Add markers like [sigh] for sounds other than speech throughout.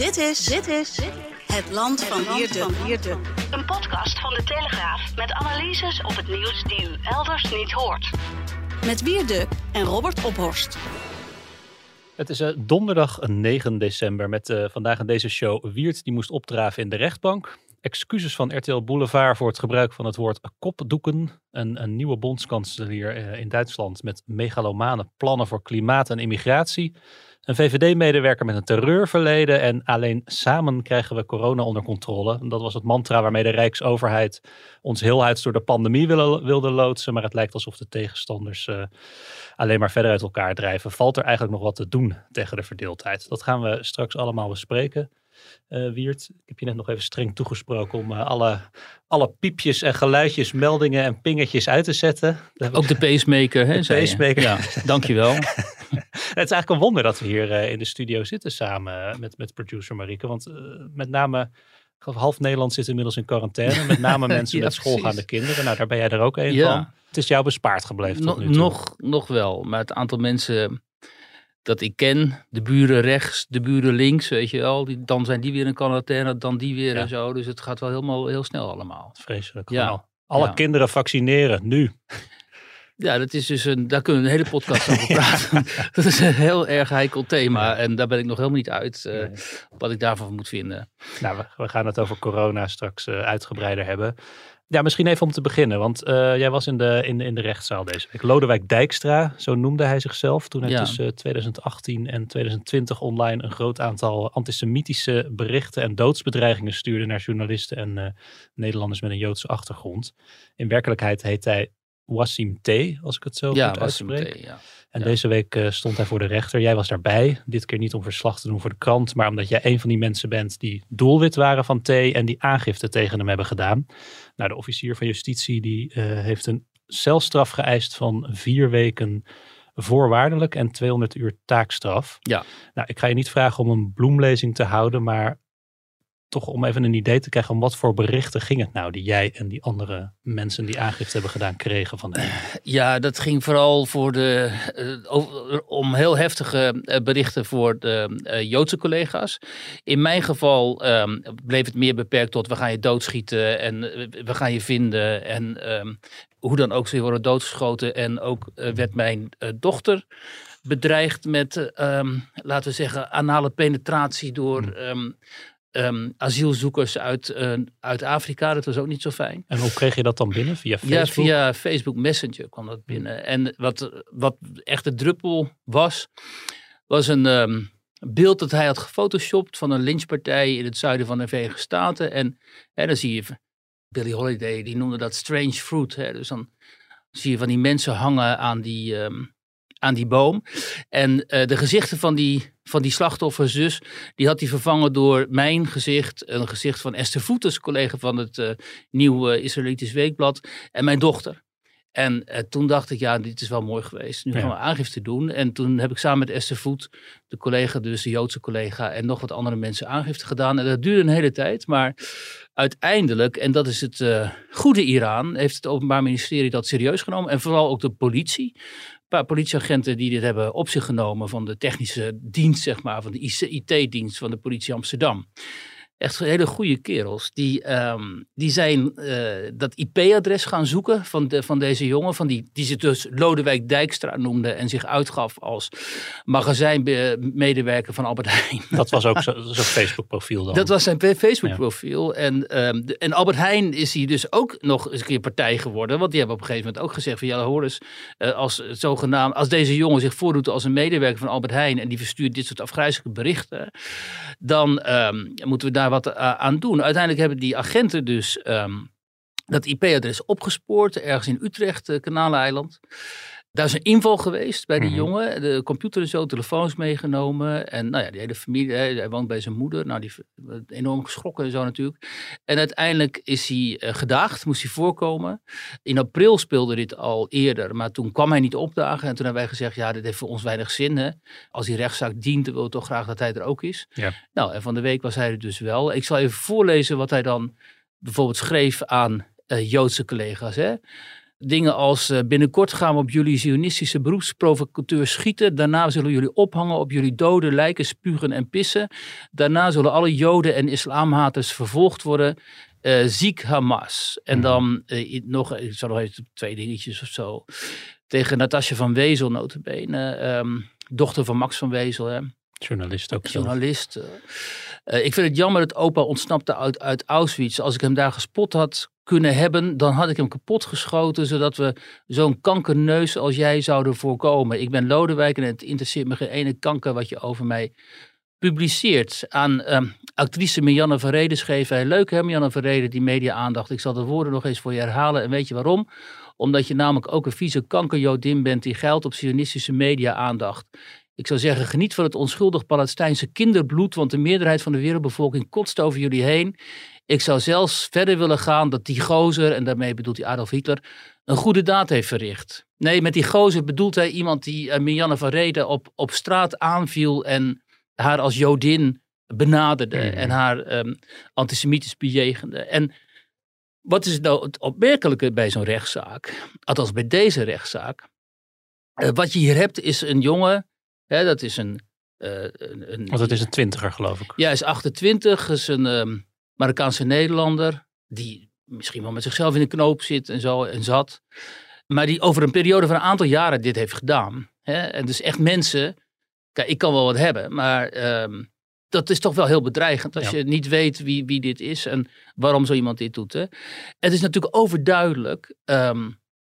Dit is, dit is het land van Wierde. Een podcast van de Telegraaf met analyses op het nieuws die u elders niet hoort. Met Wierde en Robert Ophorst. Het is uh, donderdag 9 december met uh, vandaag in deze show Wiert die moest opdraven in de rechtbank. Excuses van RTL Boulevard voor het gebruik van het woord kopdoeken. Een, een nieuwe bondskanselier uh, in Duitsland met megalomane plannen voor klimaat en immigratie. Een VVD-medewerker met een terreurverleden en alleen samen krijgen we corona onder controle. Dat was het mantra waarmee de Rijksoverheid ons heel huids door de pandemie wilde, wilde loodsen. Maar het lijkt alsof de tegenstanders uh, alleen maar verder uit elkaar drijven. Valt er eigenlijk nog wat te doen tegen de verdeeldheid? Dat gaan we straks allemaal bespreken. Uh, Wiert, ik heb je net nog even streng toegesproken om uh, alle, alle piepjes en geluidjes, meldingen en pingetjes uit te zetten. Ook de [laughs] pacemaker, hè? De pacemaker. Ja, dankjewel. [laughs] [laughs] het is eigenlijk een wonder dat we hier uh, in de studio zitten samen met, met producer Marieke. Want met name, half Nederland zit inmiddels in quarantaine. Met name [laughs] mensen ja, met schoolgaande kinderen. Nou, daar ben jij er ook een ja. van. Het is jou bespaard gebleven no, tot nu toe. Nog, nog wel, maar het aantal mensen dat ik ken, de buren rechts, de buren links, weet je wel. Die, dan zijn die weer in quarantaine, dan die weer ja. en zo. Dus het gaat wel helemaal heel snel allemaal. Vreselijk. Ja. Alle kinderen vaccineren, nu. Ja, dat is dus een, daar kunnen we een hele podcast over [laughs] praten. [laughs] dat is een heel erg heikel thema. En daar ben ik nog helemaal niet uit uh, nee. wat ik daarvan moet vinden. Nou, we, we gaan het over corona straks uh, uitgebreider hebben. Ja, misschien even om te beginnen, want uh, jij was in de, in, in de rechtszaal deze week. Lodewijk Dijkstra, zo noemde hij zichzelf, toen hij ja. tussen 2018 en 2020 online een groot aantal antisemitische berichten en doodsbedreigingen stuurde naar journalisten en uh, Nederlanders met een Joodse achtergrond. In werkelijkheid heet hij Wassim T, als ik het zo ja, goed uitspreek. T, ja. En ja. deze week uh, stond hij voor de rechter. Jij was daarbij. Dit keer niet om verslag te doen voor de krant, maar omdat jij een van die mensen bent die doelwit waren van T en die aangifte tegen hem hebben gedaan. Nou, de officier van justitie die uh, heeft een celstraf geëist van vier weken voorwaardelijk en 200 uur taakstraf. Ja. Nou, ik ga je niet vragen om een bloemlezing te houden, maar toch om even een idee te krijgen om wat voor berichten ging het nou die jij en die andere mensen die aangifte hebben gedaan kregen van hem? Ja, dat ging vooral voor de, uh, over, om heel heftige uh, berichten voor de uh, Joodse collega's. In mijn geval um, bleef het meer beperkt tot we gaan je doodschieten en we gaan je vinden en um, hoe dan ook ze worden doodgeschoten en ook werd mijn dochter bedreigd met, um, laten we zeggen, anale penetratie door um, um, asielzoekers uit, uh, uit Afrika. Dat was ook niet zo fijn. En hoe kreeg je dat dan binnen? Via Facebook? Ja, via Facebook Messenger kwam dat binnen. En wat, wat echt de druppel was, was een um, beeld dat hij had gefotoshopt van een lynchpartij in het zuiden van de Verenigde Staten. En, en dan zie je Billy Holiday, die noemde dat strange fruit. Hè? Dus dan zie je van die mensen hangen aan die... Um, aan die boom. En uh, de gezichten van die, van die slachtoffers dus, die had hij vervangen door mijn gezicht, een gezicht van Esther Voetes, collega van het uh, nieuwe Israëlitisch Weekblad, en mijn dochter. En uh, toen dacht ik, ja, dit is wel mooi geweest. Nu gaan we aangifte doen. En toen heb ik samen met Esther Voet, de collega, dus de Joodse collega, en nog wat andere mensen aangifte gedaan. En dat duurde een hele tijd. Maar uiteindelijk, en dat is het uh, goede Iran, heeft het Openbaar Ministerie dat serieus genomen. En vooral ook de politie. Paar politieagenten die dit hebben op zich genomen van de technische dienst, zeg maar, van de IT-dienst van de politie Amsterdam echt hele goede kerels. Die, um, die zijn uh, dat IP-adres gaan zoeken van, de, van deze jongen. Van die, die zich dus Lodewijk Dijkstra noemde en zich uitgaf als magazijnmedewerker van Albert Heijn. Dat was ook [laughs] zo'n zo Facebook-profiel dan? Dat was zijn Facebook-profiel. Ja. En, um, de, en Albert Heijn is hier dus ook nog eens een keer partij geworden. Want die hebben op een gegeven moment ook gezegd van ja, hoor eens, uh, als, zogenaamd, als deze jongen zich voordoet als een medewerker van Albert Heijn en die verstuurt dit soort afgrijzelijke berichten, dan um, moeten we daar wat uh, aan doen. Uiteindelijk hebben die agenten dus um, dat IP-adres opgespoord, ergens in Utrecht, uh, Kanaleiland. Daar is een inval geweest bij die Mhm. jongen. De computer en zo, telefoons meegenomen. En nou ja, die hele familie, hij woont bij zijn moeder. Nou, die v- enorm geschrokken en zo natuurlijk. En uiteindelijk is hij eh, gedaagd, moest hij voorkomen. In april speelde dit al eerder, maar toen kwam hij niet opdagen. En toen hebben wij gezegd, ja, dit heeft voor ons weinig zin. Hè? Als die rechtszaak dient, dan willen we toch graag dat hij er ook is. Ja. Nou, en van de week was hij er dus wel. Ik zal even voorlezen wat hij dan bijvoorbeeld schreef aan eh, Joodse collega's. Hè? Dingen als eh, binnenkort gaan we op jullie zionistische beroepsprovocateurs schieten. Daarna zullen jullie ophangen op jullie dode lijken, spugen en pissen. Daarna zullen alle joden en islamhaters vervolgd worden. Eh, ziek Hamas. En Mhm. dan eh, nog, ik zal nog even twee dingetjes of zo. Tegen Natasja van Wezel notabene. ehm dochter van Max van Wezel. Hè Journalist ook journalist. Eh, ik vind het jammer dat opa ontsnapte uit, Auschwitz. Als ik hem daar gespot had kunnen hebben, dan had ik hem kapot geschoten, zodat we zo'n kankerneus als jij zouden voorkomen. Ik ben Lodewijk en het interesseert me geen ene kanker wat je over mij publiceert. Aan ehm, actrice Marianne van Reden schreef hij, leuk hè Marianne van Reden, die media-aandacht. Ik zal de woorden nog eens voor je herhalen en weet je waarom? Omdat je namelijk ook een vieze kankerjodin bent die geldt op sionistische media-aandacht. Ik zou zeggen, geniet van het onschuldig Palestijnse kinderbloed, want de meerderheid van de wereldbevolking kotst over jullie heen. Ik zou zelfs verder willen gaan dat die gozer, en daarmee bedoelt hij Adolf Hitler, een goede daad heeft verricht. Nee, met die gozer bedoelt hij iemand die uh, Mirjana van Reden op, op straat aanviel en haar als Jodin benaderde Mhm. en haar ehm, antisemitisch bejegende. En wat is nou het opmerkelijke bij zo'n rechtszaak, althans bij deze rechtszaak? Eh, wat je hier hebt is een jongen, hè, dat is een... eh, een, een Want het is een twintiger, geloof ik. ja, hij is 28, is een ehm, Marokkaanse Nederlander. Die misschien wel met zichzelf in de knoop zit en zo en zat. Maar die over een periode van een aantal jaren dit heeft gedaan. Hè? En dus echt mensen. Kijk, ik kan wel wat hebben, maar ehm, dat is toch wel heel bedreigend. Als Ja. je niet weet wie, wie dit is en waarom zo iemand dit doet. Hè? Het is natuurlijk overduidelijk. ehm,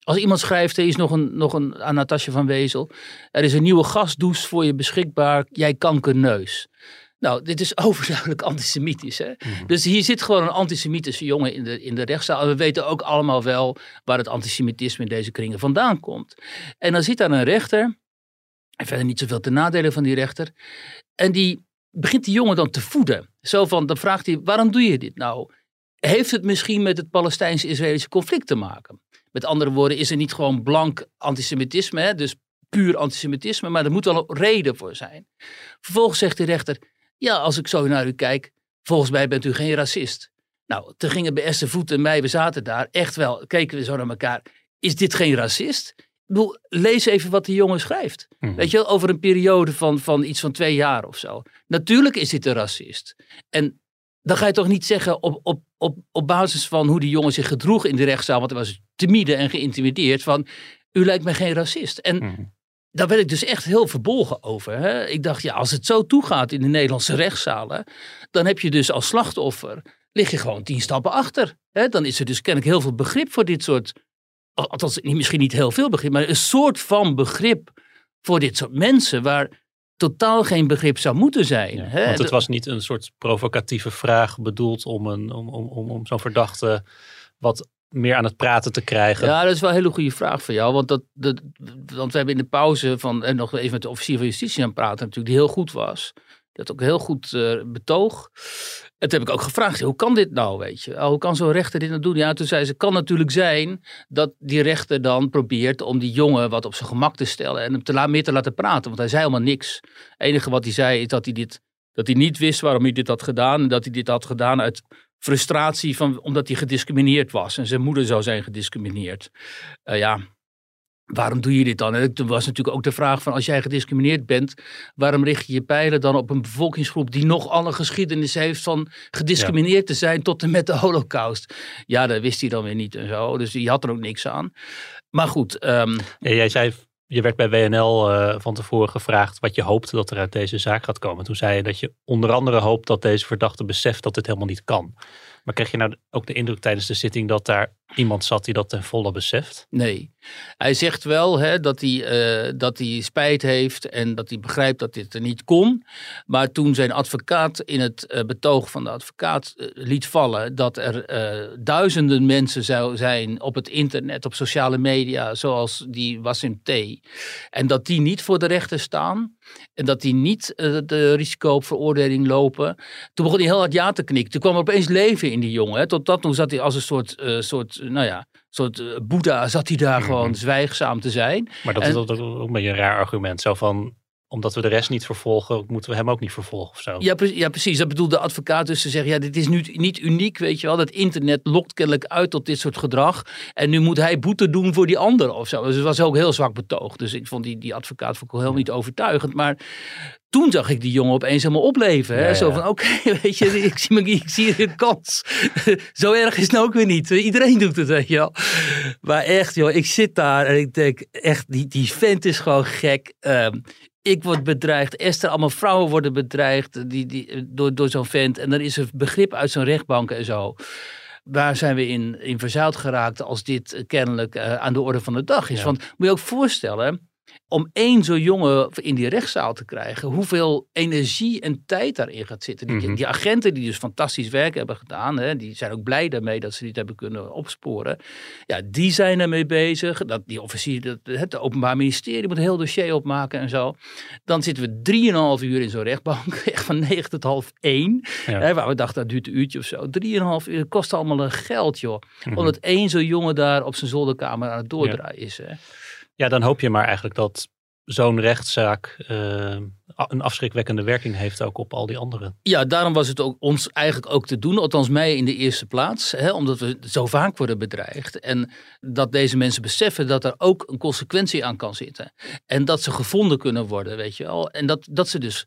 als iemand schrijft, er is nog een, nog een aan Natasja van Wezel. Er is een nieuwe gasdouche voor je beschikbaar. Jij kankerneus. Nou, dit is [laughs] overduidelijk antisemitisch. Hè? Mhm. Dus hier zit gewoon een antisemitische jongen in de, in de rechtszaal. En we weten ook allemaal wel waar het antisemitisme in deze kringen vandaan komt. En dan zit daar een rechter. En verder niet zoveel te nadelen van die rechter. En die begint die jongen dan te voeden. Zo van, dan vraagt hij, waarom doe je dit nou? Heeft het misschien met het Palestijns-Israëlische conflict te maken? Met andere woorden, is er niet gewoon blank antisemitisme, hè? dus puur antisemitisme, maar er moet wel een reden voor zijn. Vervolgens zegt de rechter, ja, als ik zo naar u kijk, volgens mij bent u geen racist. Nou, toen gingen bij Esther Voet en mij, we zaten daar, echt wel, keken we zo naar elkaar. Is dit geen racist? Ik bedoel, lees even wat die jongen schrijft. Mhm. Weet je wel, over een periode van, van iets van twee jaar of zo. Natuurlijk is dit een racist. En dan ga je toch niet zeggen op, op, op, op basis van hoe die jongen zich gedroeg in de rechtszaal, want hij was timide en geïntimideerd, van u lijkt mij geen racist. En Mhm. daar werd ik dus echt heel verbolgen over. Hè? Ik dacht, ja, als het zo toegaat in de Nederlandse rechtszalen, dan heb je dus als slachtoffer, lig je gewoon tien stappen achter. Hè? Dan is er dus kennelijk heel veel begrip voor dit soort, al- althans niet- misschien niet heel veel begrip, maar een soort van begrip voor dit soort mensen, waar totaal geen begrip zou moeten zijn. Ja, hè? want het was niet een soort provocatieve vraag bedoeld om, een, om, om, om, om zo'n verdachte wat meer aan het praten te krijgen. Ja, dat is wel een hele goede vraag van jou. Want, dat, dat, want we hebben in de pauze van, en nog even met de officier van justitie aan het praten, natuurlijk, die heel goed was. Had ook heel goed eh, betoog. Toen heb ik ook gevraagd, hoe kan dit nou, weet je? Hoe kan zo'n rechter dit nou doen? Ja, toen zei ze, kan natuurlijk zijn dat die rechter dan probeert om die jongen wat op zijn gemak te stellen en hem te la meer te laten praten. Want hij zei helemaal niks. Het enige wat hij zei is dat hij dit, dat hij niet wist waarom hij dit had gedaan. En dat hij dit had gedaan uit frustratie van, omdat hij gediscrimineerd was. En zijn moeder zou zijn gediscrimineerd. Eh, ja, waarom doe je dit dan? En toen was natuurlijk ook de vraag van als jij gediscrimineerd bent, waarom richt je je pijlen dan op een bevolkingsgroep die nog alle geschiedenis heeft van gediscrimineerd te zijn tot en met de holocaust? Ja, dat wist hij dan weer niet en zo. Dus die had er ook niks aan. Maar goed, ehm, Ja, jij zei, je werd bij WNL eh, van tevoren gevraagd wat je hoopt dat er uit deze zaak gaat komen. Toen zei je dat je onder andere hoopt dat deze verdachte beseft dat dit helemaal niet kan. Maar kreeg je nou ook de indruk tijdens de zitting dat daar iemand zat die dat ten volle beseft? Nee. Hij zegt wel hè, dat, hij, eh, dat hij spijt heeft en dat hij begrijpt dat dit er niet kon. Maar toen zijn advocaat in het uh, betoog van de advocaat uh, liet vallen dat er duizenden mensen zou zijn op het internet, op sociale media, zoals die Wassim T. En dat die niet voor de rechter staan en dat die niet de risico op veroordeling lopen. Toen begon hij heel hard ja te knikken. Toen kwam er opeens leven in die jongen. Hè. Tot dat toen zat hij als een soort, soort nou ja, soort uh, Boeddha zat hij daar gewoon mhm. zwijgzaam te zijn. Maar dat is ook een beetje een raar argument. Zo van, omdat we de rest niet vervolgen, moeten we hem ook niet vervolgen of zo. Ja, ja precies. Dat bedoelde de advocaat dus te zeggen, ja, dit is nu niet uniek, weet je wel. Dat internet lokt kennelijk uit tot dit soort gedrag. En nu moet hij boete doen voor die ander of zo. Dus het was ook heel zwak betoogd. Dus ik vond die, die advocaat vond ik heel niet overtuigend. Maar toen zag ik die jongen opeens helemaal opleven. Hè? Zo van, oké, [laughs] weet je, ik zie, ik zie een kans. [laughs] Zo erg is het nou ook weer niet. Iedereen doet het, weet je wel. Maar echt, joh, ik zit daar en ik denk, echt, die, die vent is gewoon gek. Um, ik word bedreigd. Esther, allemaal vrouwen worden bedreigd die, die, door, door zo'n vent. En dan is er begrip uit zo'n rechtbank en zo. Waar zijn we in, in verzeild geraakt als dit kennelijk uh, aan de orde van de dag is? Want moet je ook voorstellen, om één zo'n jongen in die rechtszaal te krijgen, hoeveel energie en tijd daarin gaat zitten. Die, mhm. die agenten die dus fantastisch werk hebben gedaan, hè, die zijn ook blij daarmee dat ze dit hebben kunnen opsporen. Ja, die zijn ermee bezig. Dat, die officier, dat, het Openbaar Ministerie moet een heel dossier opmaken en zo. Dan zitten we drieënhalf uur in zo'n rechtbank, [laughs] echt van negen tot half één. Hè, waar we dachten dat duurt een uurtje of zo. Drieënhalf uur kost allemaal een geld, joh. Mhm. Omdat één zo'n jongen daar op zijn zolderkamer aan het doordraaien is. Hè. Ja, dan hoop je maar eigenlijk dat zo'n rechtszaak uh, een afschrikwekkende werking heeft ook op al die anderen. Ja, daarom was het ook ons eigenlijk ook te doen, althans mij in de eerste plaats, hè, omdat we zo vaak worden bedreigd. En dat deze mensen beseffen dat er ook een consequentie aan kan zitten. En dat ze gevonden kunnen worden, weet je wel. En dat, dat ze dus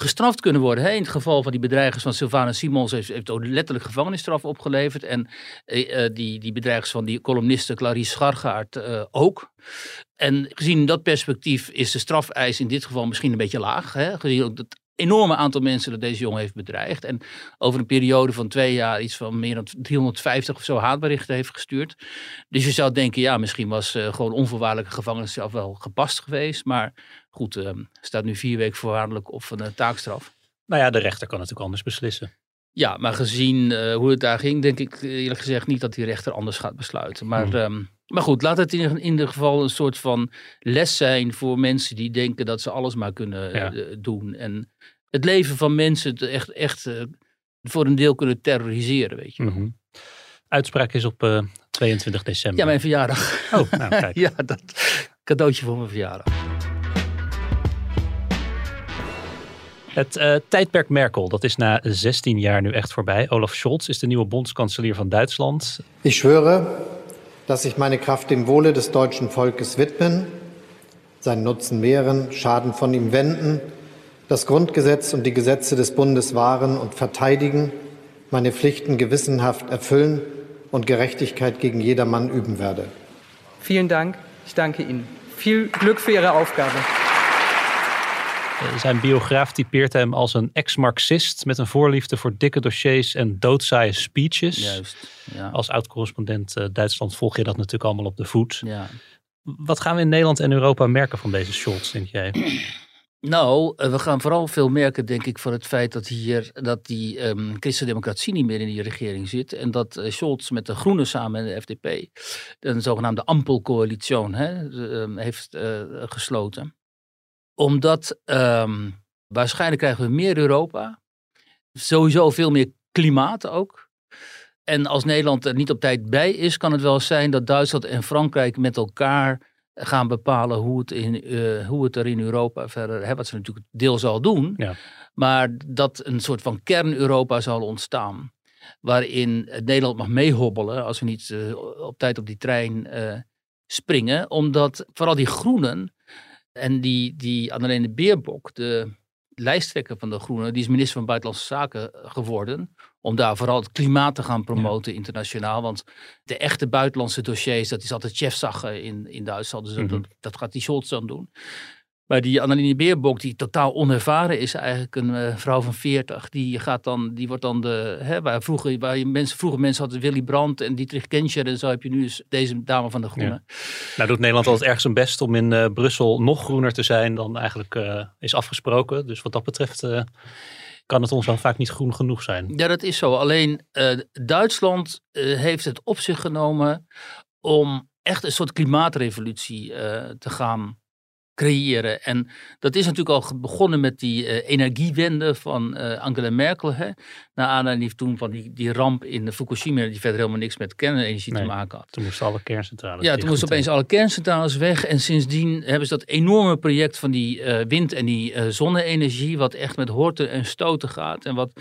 gestraft kunnen worden. Hè? In het geval van die bedreigers van Sylvana Simons heeft, heeft ook letterlijk gevangenisstraf opgeleverd. En eh, eh, die, die bedreigers van die columniste Clarice Schargaard uh, ook. En gezien dat perspectief is de strafeis in dit geval misschien een beetje laag. Hè? Gezien ook het enorme aantal mensen dat deze jongen heeft bedreigd. En over een periode van twee jaar iets van meer dan 350 of zo haatberichten heeft gestuurd. Dus je zou denken, ja, misschien was uh, gewoon onvoorwaardelijke gevangenisstraf wel gepast geweest. Maar goed, uh, staat nu vier weken voorwaardelijk op een uh, taakstraf. Nou ja, de rechter kan natuurlijk anders beslissen. Ja, maar gezien uh, hoe het daar ging, denk ik eerlijk gezegd niet dat die rechter anders gaat besluiten. Maar hmm. um, maar goed, laat het in, ieder geval een soort van les zijn voor mensen die denken dat ze alles maar kunnen uh, doen. En het leven van mensen echt, echt uh, voor een deel kunnen terroriseren, weet je. Mm -hmm. Uitspraak is op uh, eh, 22 december. Ja, mijn verjaardag. Oh, nou kijk. [laughs] ja, dat cadeautje voor mijn verjaardag. Het uh, tijdperk Merkel, dat is na 16 jaar nu echt voorbij. Olaf Scholz is de nieuwe bondskanselier van Duitsland. Ik schwöre dass ich meine Kraft dem Wohle des deutschen Volkes widmen, seinen Nutzen mehren, Schaden von ihm wenden, das Grundgesetz und die Gesetze des Bundes wahren und verteidigen, meine Pflichten gewissenhaft erfüllen und Gerechtigkeit gegen jedermann üben werde. Vielen Dank. Ich danke Ihnen. Viel Glück für Ihre Aufgabe. Eh, zijn biograaf typeert hem als een ex-Marxist met een voorliefde voor dikke dossiers en doodzaaie speeches. Juist, ja. Als oud-correspondent uh, Duitsland volg je dat natuurlijk allemaal op de voet. Ja. Wat gaan we in Nederland en Europa merken van deze Scholz, denk jij? [clears throat] Nou, eh, we gaan vooral veel merken, denk ik, van het feit dat hier dat die um, Christen-Democratie niet meer in die regering zit. En dat uh, Scholz met de Groenen samen en de FDP een zogenaamde Ampelcoalitie uh, heeft uh, gesloten omdat um, waarschijnlijk krijgen we meer Europa. Sowieso veel meer klimaat ook. En als Nederland er niet op tijd bij is, kan het wel zijn dat Duitsland en Frankrijk met elkaar gaan bepalen hoe het, in, uh, hoe het er in Europa verder, hè, wat ze natuurlijk deel zal doen, ja. maar dat een soort van kern-Europa zal ontstaan. Waarin Nederland mag meehobbelen als we niet uh, op tijd op die trein uh, springen. Omdat vooral die groenen, en die, die Annalene Beerbok, de lijsttrekker van de Groenen, die is minister van Buitenlandse Zaken geworden. Om daar vooral het klimaat te gaan promoten internationaal. Want de echte buitenlandse dossiers, dat is altijd chefzagge in, in Duitsland. Dus dat, mhm. dat, gaat die Scholz dan doen. Maar die Anneline Beerbok, die totaal onervaren is, eigenlijk een uh, vrouw van 40. Die, gaat dan, die wordt dan de. Hè, waar vroeger, waar je mensen, vroeger mensen hadden Willy Brandt en Dietrich Genscher. En zo heb je nu dus deze dame van de Groene. Nou doet Nederland altijd erg zijn best om in uh, Brussel nog groener te zijn dan eigenlijk uh, is afgesproken. Dus wat dat betreft kan het ons dan vaak niet groen genoeg zijn. Ja, dat is zo. Alleen Duitsland heeft het op zich genomen om echt een soort klimaatrevolutie te gaan creëren. En dat is natuurlijk al begonnen met die uh, energiewende van uh, Angela Merkel. Hè? Naar aanleiding toen van die, die ramp in Fukushima, die verder helemaal niks met kernenergie te maken had. Toen moesten alle kerncentrales Ja, toen moesten opeens alle kerncentrales weg. En sindsdien hebben ze dat enorme project van die uh, wind- en die zonne-energie, wat echt met horten en stoten gaat. En wat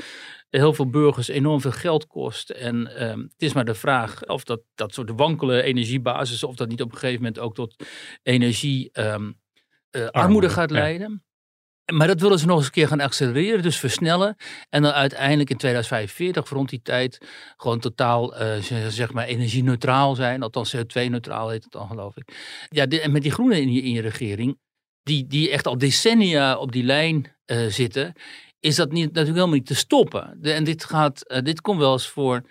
heel veel burgers enorm veel geld kost. En ehm, het is maar de vraag of dat, dat soort wankele energiebasis, of dat niet op een gegeven moment ook tot energie... Um, uh, armoede gaat leiden. Maar dat willen ze nog eens een keer gaan accelereren, dus versnellen. En dan uiteindelijk in 2045, rond die tijd, gewoon totaal uh, zeg maar energie-neutraal zijn. Althans CO2-neutraal heet het dan, geloof ik. Ja, en met die groenen in je, in je regering, die, die echt al decennia op die lijn uh, zitten, is dat niet, natuurlijk helemaal niet te stoppen. De, en dit, gaat, dit komt wel eens voor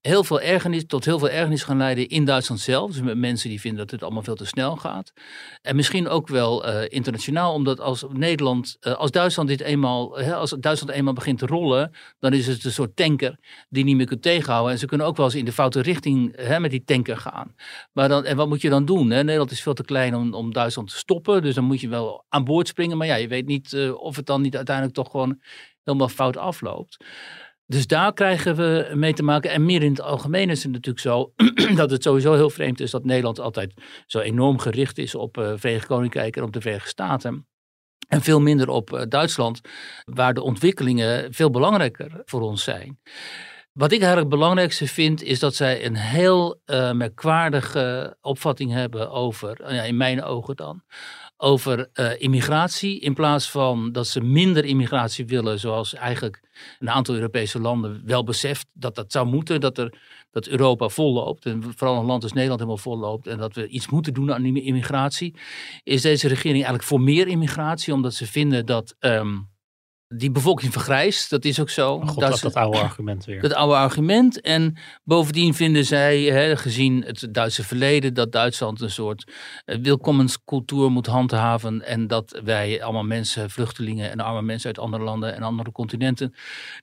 heel veel ergernis, tot heel veel ergernis gaan leiden in Duitsland zelf. Dus met mensen die vinden dat het allemaal veel te snel gaat. En misschien ook wel uh, internationaal, omdat als Nederland, uh, als Duitsland dit eenmaal, uh, als Duitsland eenmaal begint te rollen, dan is het een soort tanker die niet meer kunt tegenhouden. En ze kunnen ook wel eens in de foute richting met die tanker gaan. Maar dan, en wat moet je dan doen? Hè? Nederland is veel te klein om, om Duitsland te stoppen, dus dan moet je wel aan boord springen. Maar ja, je weet niet of het dan niet uiteindelijk toch gewoon helemaal fout afloopt. Dus daar krijgen we mee te maken. En meer in het algemeen is het natuurlijk zo [clears throat] dat het sowieso heel vreemd is dat Nederland altijd zo enorm gericht is op uh, Verenigd Koninkrijk en op de Verenigde Staten. En veel minder op uh, Duitsland, waar de ontwikkelingen veel belangrijker voor ons zijn. Wat ik eigenlijk het belangrijkste vind, is dat zij een heel uh, merkwaardige opvatting hebben over, ja, in mijn ogen dan, over uh, immigratie. In plaats van dat ze minder immigratie willen, zoals eigenlijk een aantal Europese landen wel beseft dat dat zou moeten. Dat, er, dat Europa volloopt. En vooral een land als Nederland helemaal volloopt. En dat we iets moeten doen aan immigratie. Is deze regering eigenlijk voor meer immigratie, omdat ze vinden dat. Um, die bevolking vergrijst, dat is ook zo. God, dat, dat oude argument weer. Dat oude argument. En bovendien vinden zij, hè, gezien het Duitse verleden, dat Duitsland een soort uh, welkomenscultuur moet handhaven. En dat wij allemaal mensen, vluchtelingen en arme mensen uit andere landen en andere continenten,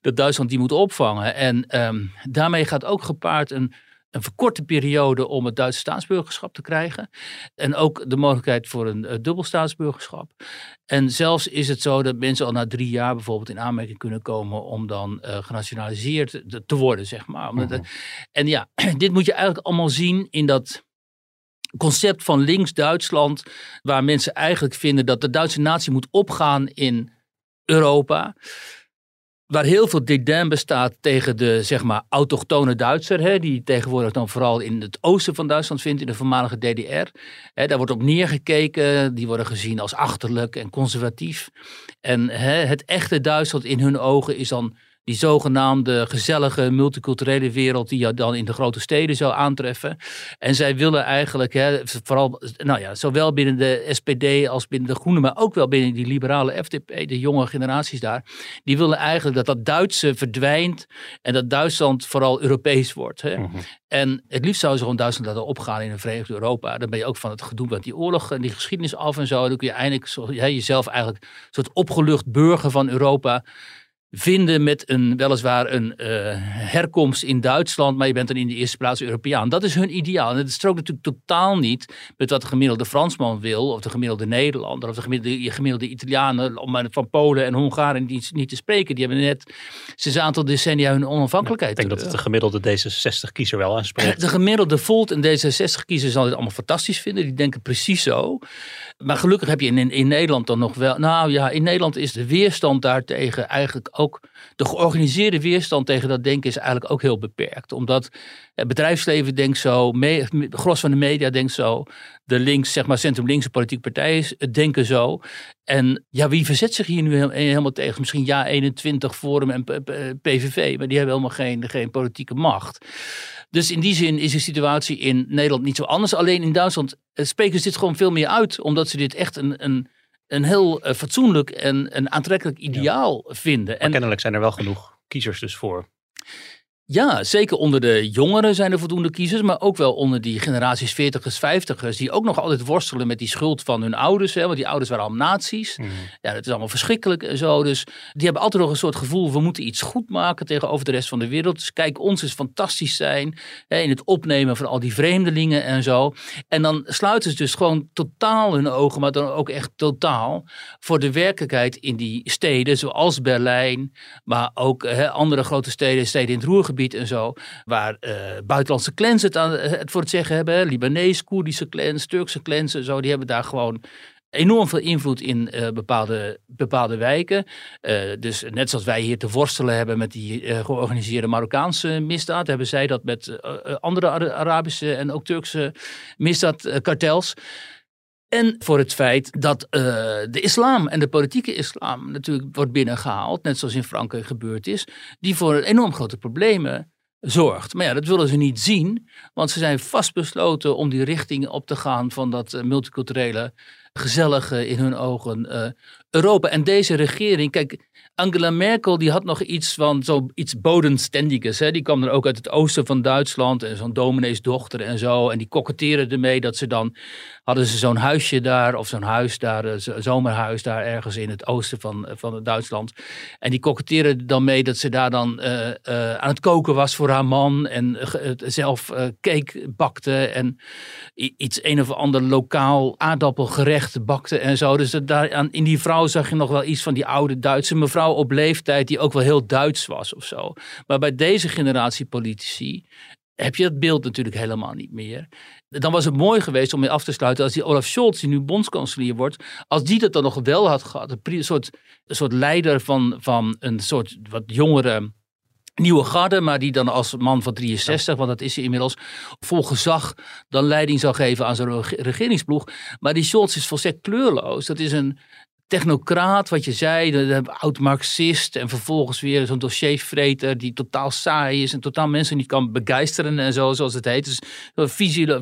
dat Duitsland die moet opvangen. En um, daarmee gaat ook gepaard een een verkorte periode om het Duitse staatsburgerschap te krijgen. En ook de mogelijkheid voor een uh, dubbel staatsburgerschap. En zelfs is het zo dat mensen al na drie jaar bijvoorbeeld in aanmerking kunnen komen om dan uh, genationaliseerd te, worden, zeg maar. Omdat, uh, en ja, [clears throat] dit moet je eigenlijk allemaal zien in dat concept van links-Duitsland, waar mensen eigenlijk vinden dat de Duitse natie moet opgaan in Europa waar heel veel dédain bestaat tegen de zeg maar autochtone Duitser, hè, die tegenwoordig dan vooral in het oosten van Duitsland vindt, in de voormalige DDR. Hè, daar wordt op neergekeken, die worden gezien als achterlijk en conservatief. En hè, het echte Duitsland in hun ogen is dan die zogenaamde gezellige multiculturele wereld die je dan in de grote steden zou aantreffen. En zij willen eigenlijk, hè, vooral, nou ja, zowel binnen de SPD als binnen de Groenen, maar ook wel binnen die liberale FDP, de jonge generaties daar, die willen eigenlijk dat dat Duitse verdwijnt en dat Duitsland vooral Europees wordt. Hè. Mhm. En het liefst zouden ze gewoon Duitsland laten opgaan in een Verenigd Europa. Dan ben je ook van het gedoe met die oorlog en die geschiedenis af en zo. Dan kun je eindelijk zo, ja, jezelf eigenlijk een soort opgelucht burger van Europa vinden met een, weliswaar een uh, herkomst in Duitsland, maar je bent dan in de eerste plaats Europeaan. Dat is hun ideaal. En het strookt natuurlijk totaal niet met wat de gemiddelde Fransman wil, of de gemiddelde Nederlander, of de gemiddelde, gemiddelde Italianen, om van Polen en Hongaren niet, niet te spreken. Die hebben net sinds een aantal decennia hun onafhankelijkheid. ik denk dat het de gemiddelde D66-kiezer wel aanspreekt. De gemiddelde Volt en D66-kiezer zal dit allemaal fantastisch vinden. Die denken precies zo. Maar gelukkig heb je in, in Nederland dan nog wel. Nou ja, in Nederland is de weerstand daartegen eigenlijk ook. De georganiseerde weerstand tegen dat denken is eigenlijk ook heel beperkt. Omdat het bedrijfsleven denkt zo, me, gros van de media denkt zo. De links, zeg maar centrum-linkse politieke partijen denken zo. En ja, wie verzet zich hier nu helemaal tegen? Misschien ja 21, Forum en PVV, maar die hebben helemaal geen, geen politieke macht. Dus in die zin is de situatie in Nederland niet zo anders. Alleen in Duitsland eh, spreken ze dit gewoon veel meer uit. Omdat ze dit echt een, een een heel eh, fatsoenlijk en een aantrekkelijk ideaal vinden. Maar En kennelijk zijn er wel genoeg kiezers dus voor. Ja, zeker onder de jongeren zijn er voldoende kiezers, maar ook wel onder die generaties 40ers, 50ers, die ook nog altijd worstelen met die schuld van hun ouders. Hè, want die ouders waren al nazi's. Ja, dat is allemaal verschrikkelijk en zo. Dus die hebben altijd nog een soort gevoel, we moeten iets goed maken tegenover de rest van de wereld. Dus kijk, ons is fantastisch zijn hè, in het opnemen van al die vreemdelingen en zo. En dan sluiten ze dus gewoon totaal hun ogen, maar dan ook echt totaal, voor de werkelijkheid in die steden, zoals Berlijn, maar ook hè, andere grote steden, steden in het Roergebied en zo, waar eh, buitenlandse clans het, aan, het voor het zeggen hebben. Libanees, Koerdische clans, Turkse clans en zo, die hebben daar gewoon enorm veel invloed in eh, bepaalde, bepaalde wijken. Eh, dus net zoals wij hier te worstelen hebben met die eh, georganiseerde Marokkaanse misdaad, hebben zij dat met eh, eh, andere Ara- Arabische en ook Turkse misdaadkartels. En voor het feit dat eh, de islam en de politieke islam natuurlijk wordt binnengehaald, net zoals in Frankrijk gebeurd is, die voor enorm grote problemen zorgt. Maar ja, dat willen ze niet zien, want ze zijn vastbesloten om die richting op te gaan van dat eh, multiculturele, gezellige in hun ogen eh, Europa. En deze regering, kijk, Angela Merkel die had nog iets van zoiets bodenständiges. Hè? Die kwam er ook uit het oosten van Duitsland en zo'n domineesdochter en zo. En die koketteerde ermee dat ze dan, hadden ze zo'n huisje daar of zo'n huis daar, eh, zo- zomerhuis daar ergens in het oosten van, van Duitsland. En die koketteerde er dan mee dat ze daar dan eh, eh, aan het koken was voor haar man en eh, zelf eh, cake bakte en iets een of ander lokaal aardappelgerecht bakte en zo. Dus daar in die vrouw zag je nog wel iets van die oude Duitse mevrouw op leeftijd die ook wel heel Duits was of zo. Maar bij deze generatie politici heb je dat beeld natuurlijk helemaal niet meer. Dan was het mooi geweest om mee af te sluiten als die Olaf Scholz, die nu bondskanselier wordt, als die dat dan nog wel had gehad. Een soort, een soort leider van, van een soort wat jongere nieuwe garde, maar die dan als man van 63, want dat is hij inmiddels, vol gezag dan leiding zou geven aan zijn reg- regeringsploeg. Maar die Scholz is volstrekt kleurloos. Dat is een technocraat, wat je zei, de- de oud-Marxist en vervolgens weer zo'n dossiervreter die totaal saai is en totaal mensen niet kan begeisteren en zo, zoals het heet. Dus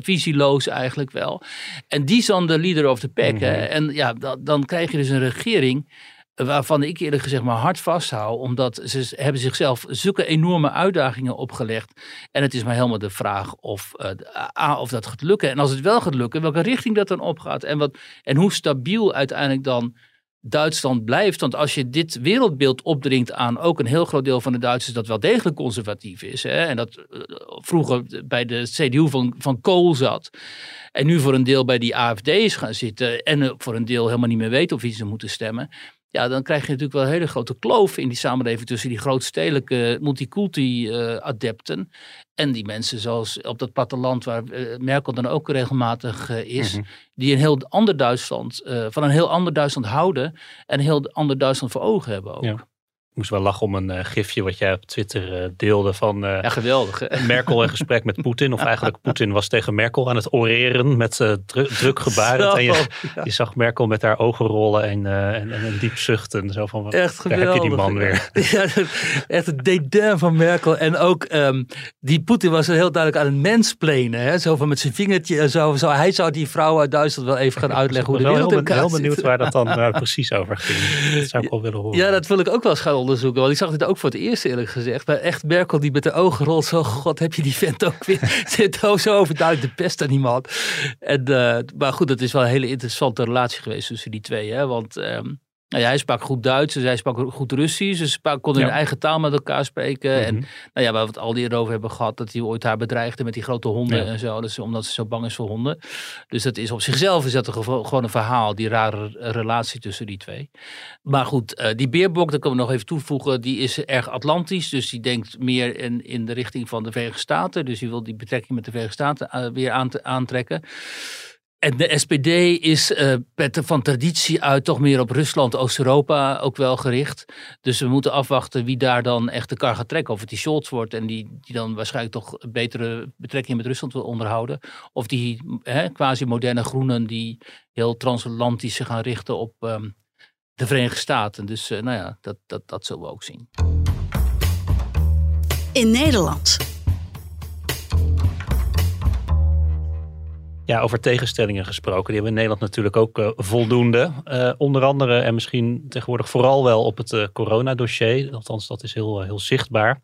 visieloos eigenlijk wel. En die is dan de leader of the pack. hè. En ja, dan, dan krijg je dus een regering waarvan ik eerlijk gezegd maar hard vasthoud, omdat ze hebben zichzelf zulke enorme uitdagingen opgelegd. En het is maar helemaal de vraag of, eh, A, of dat gaat lukken. En als het wel gaat lukken, welke richting dat dan opgaat. En, wat, en hoe stabiel uiteindelijk dan Duitsland blijft. Want als je dit wereldbeeld opdringt aan ook een heel groot deel van de Duitsers dat wel degelijk conservatief is. Hè, en dat eh, vroeger bij de CDU van, van Kool zat. En nu voor een deel bij die AFD is gaan zitten. En voor een deel helemaal niet meer weet of wie ze moeten stemmen. Ja, dan krijg je natuurlijk wel een hele grote kloof in die samenleving tussen die grootstedelijke multiculti-adepten en die mensen zoals op dat platteland waar eh, Merkel dan ook regelmatig eh, is, die een heel ander Duitsland, eh, van een heel ander Duitsland houden en een heel ander Duitsland voor ogen hebben ook. Ja. Ja, Ik moest wel lachen om een eh, gifje wat jij op Twitter eh, deelde van eh, geweldig. hè? Merkel in gesprek met Poetin. Of eigenlijk Poetin was tegen Merkel aan het oreren met eh, dru druk gebaren. En je, je zag Merkel met haar ogen rollen en, en, en een diep zuchten. Zo van, Echt daar geweldig. heb je die man weer. [laughs] Ja, echt het dédain van Merkel. En ook ehm, die Poetin was heel duidelijk aan het mensplenen. Hè? Zo van met zijn vingertje en zo, zo. Hij zou die vrouw uit Duitsland wel even gaan uitleggen hoe Ik de wereld heel, in ben- elkaar heel benieuwd waar dat dan [laughs] precies over ging. Dat zou ik wel willen horen. Ja, dat wil ik ook wel eens gaan onderzoeken. Want ik zag dit ook voor het eerst eerlijk gezegd. Maar echt Merkel die met de ogen rolt. Zo, god, heb je die vent ook weer. [laughs] Zit zo overduidelijk de pest aan man. En, eh, maar goed, het is wel een hele interessante relatie geweest tussen die twee. Hè? Want ehm, nou ja, hij sprak goed Duits, dus hij sprak goed Russisch. Ze sprak- konden Ja. hun eigen taal met elkaar spreken. En Mhm. nou ja, waar we het al eerder over hebben gehad, dat hij ooit haar bedreigde met die grote honden Ja. en zo. Dus, omdat ze zo bang is voor honden. Dus dat is op zichzelf is dat een gewoon een verhaal, die rare relatie tussen die twee. Maar goed, eh, die beerbok, dat kunnen we nog even toevoegen, die is erg Atlantisch. Dus die denkt meer in, in de richting van de Verenigde Staten. Dus die wil die betrekking met de Verenigde Staten eh, weer aant- aantrekken. En de SPD is eh, van traditie uit toch meer op Rusland, Oost-Europa ook wel gericht. Dus we moeten afwachten wie daar dan echt de kar gaat trekken. Of het die Scholz wordt en die, die dan waarschijnlijk toch betere betrekking met Rusland wil onderhouden. Of die hè, quasi-moderne groenen die heel transatlantisch gaan richten op ehm, de Verenigde Staten. Dus eh, nou ja, dat, dat, dat zullen we ook zien. In Nederland. Ja, over tegenstellingen gesproken. Die hebben we in Nederland natuurlijk ook uh, voldoende. Uh, onder andere en misschien tegenwoordig vooral wel op het uh, coronadossier. Althans, dat is heel, heel zichtbaar.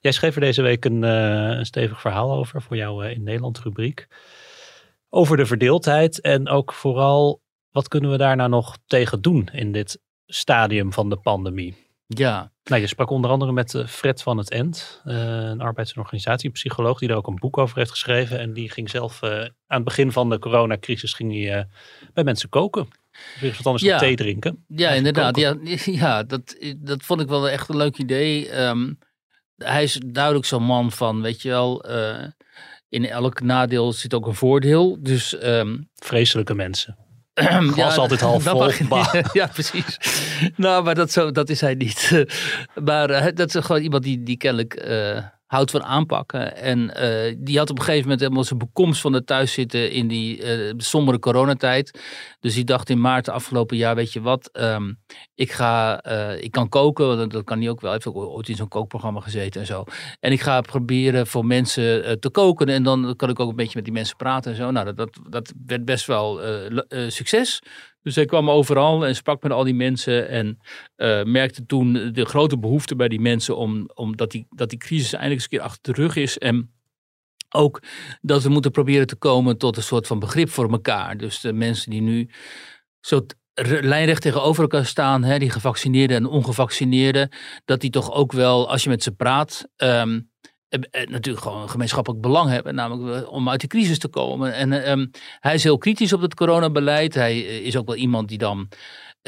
Jij schreef er deze week een, een stevig verhaal over voor jouw in Nederland rubriek. Over de verdeeldheid en ook vooral wat kunnen we daar nou nog tegen doen in dit stadium van de pandemie? Ja. Nou, je sprak onder andere met eh, Fred van het End, uh, een arbeids- en organisatiepsycholoog, die daar ook een boek over heeft geschreven. En die ging zelf uh, aan het begin van de coronacrisis ging hij, uh, bij mensen koken. Dus wat anders ja. thee drinken. Ja, inderdaad. Ja, [laughs] ja dat, dat vond ik wel echt een leuk idee. Um, hij is duidelijk zo'n man van, weet je wel, in elk nadeel zit ook een voordeel. Dus, um, Vreselijke mensen. Glas ja, altijd half vol. [laughs] Ja, precies. nou, maar dat, zo, dat is hij niet. [laughs] maar uh, dat is gewoon iemand die, die kennelijk uh, houdt van aanpakken. En uh, die had op een gegeven moment helemaal zijn bekomst van het thuiszitten in die sombere coronatijd. Dus die dacht in maart afgelopen jaar, weet je wat, um, ik ga, ik kan koken, want dat kan hij ook wel. Hij heeft ook ooit in zo'n kookprogramma gezeten en zo. En ik ga proberen voor mensen te koken en dan kan ik ook een beetje met die mensen praten en zo. Nou, dat, dat, dat werd best wel succes. Dus hij kwam overal en sprak met al die mensen en uh, merkte toen de grote behoefte bij die mensen om, om dat, die, dat die crisis eindelijk eens een keer achter de rug is. En ook dat we moeten proberen te komen tot een soort van begrip voor elkaar. Dus de mensen die nu zo lijnrecht tegenover elkaar staan, hè, die gevaccineerden en ongevaccineerden, dat die toch ook wel, als je met ze praat, um, natuurlijk gewoon een gemeenschappelijk belang hebben, namelijk om uit de crisis te komen. En um, hij is heel kritisch op het coronabeleid. Hij is ook wel iemand die dan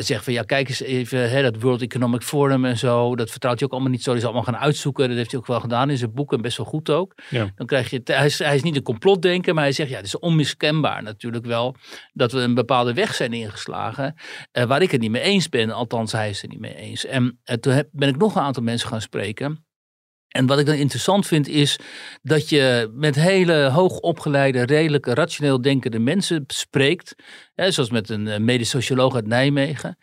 zegt van ja, kijk eens even, hè, dat World Economic Forum en zo, dat vertrouwt hij ook allemaal niet zo. Die is allemaal gaan uitzoeken. Dat heeft hij ook wel gedaan in zijn boek en best wel goed ook. Ja. Dan krijg je, hij is, hij is niet een complotdenker, maar hij zegt ja, het is onmiskenbaar natuurlijk wel dat we een bepaalde weg zijn ingeslagen, eh, waar ik het niet mee eens ben. Althans, hij is het er niet mee eens. En eh, toen heb, ben ik nog een aantal mensen gaan spreken. En wat ik dan interessant vind is dat je met hele hoogopgeleide, redelijk rationeel denkende mensen spreekt. Hè, zoals met een medisch socioloog uit Nijmegen.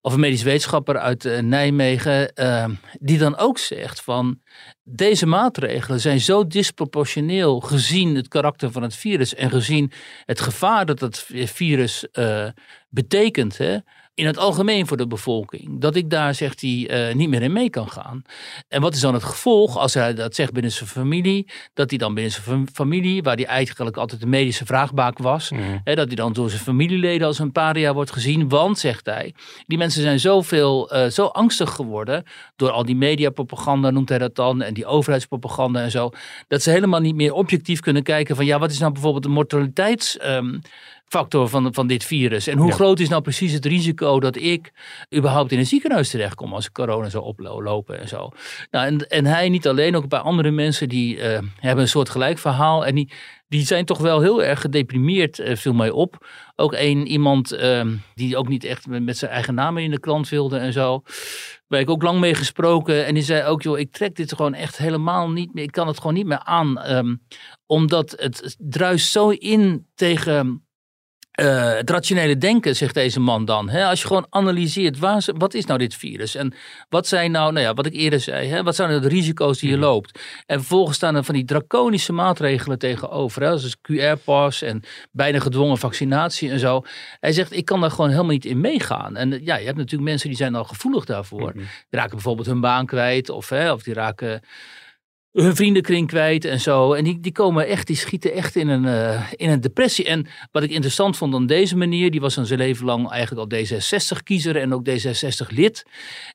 Of een medisch wetenschapper uit uh, Nijmegen. Uh, die dan ook zegt van deze maatregelen zijn zo disproportioneel gezien het karakter van het virus. En gezien het gevaar dat het virus uh, betekent. Hè, in het algemeen voor de bevolking. Dat ik daar, zegt hij, uh, niet meer in mee kan gaan. En wat is dan het gevolg als hij dat zegt binnen zijn familie? Dat hij dan binnen zijn familie, waar hij eigenlijk altijd de medische vraagbaak was, mm. hè, dat hij dan door zijn familieleden als een paria wordt gezien. Want, zegt hij, die mensen zijn zoveel, uh, zo angstig geworden door al die mediapropaganda, noemt hij dat dan, en die overheidspropaganda en zo, dat ze helemaal niet meer objectief kunnen kijken van, ja, wat is nou bijvoorbeeld de mortaliteits... Um, factor van, van dit virus. En hoe Ja. groot is nou precies het risico dat ik überhaupt in een ziekenhuis terechtkom als ik corona zou oplopen en zo. Nou, en, en hij niet alleen, ook een paar andere mensen die eh, hebben een soort gelijk verhaal. En die, die zijn toch wel heel erg gedeprimeerd, eh, viel mij op. Ook één iemand eh, die ook niet echt met, met zijn eigen naam in de krant wilde en zo. Waar ik ook lang mee gesproken. En die zei ook, joh, ik trek dit gewoon echt helemaal niet meer. Ik kan het gewoon niet meer aan. ehm, omdat het druist zo in tegen eh, het rationele denken, zegt deze man dan. Hè? Als je gewoon analyseert, waar, wat is nou dit virus? En wat zijn nou, nou ja, wat ik eerder zei, hè? wat zijn nou de risico's die je loopt? En vervolgens staan er van die draconische maatregelen tegenover. Hè? Zoals QR-pas en bijna gedwongen vaccinatie en zo. Hij zegt, ik kan daar gewoon helemaal niet in meegaan. En ja, je hebt natuurlijk mensen die zijn al gevoelig daarvoor. Die raken bijvoorbeeld hun baan kwijt of, hè, of die raken hun vriendenkring kwijt en zo. En die, die komen echt, die schieten echt in een, eh, in een depressie. En wat ik interessant vond aan deze manier, die was zijn leven lang eigenlijk al D66-kiezer en ook D66-lid.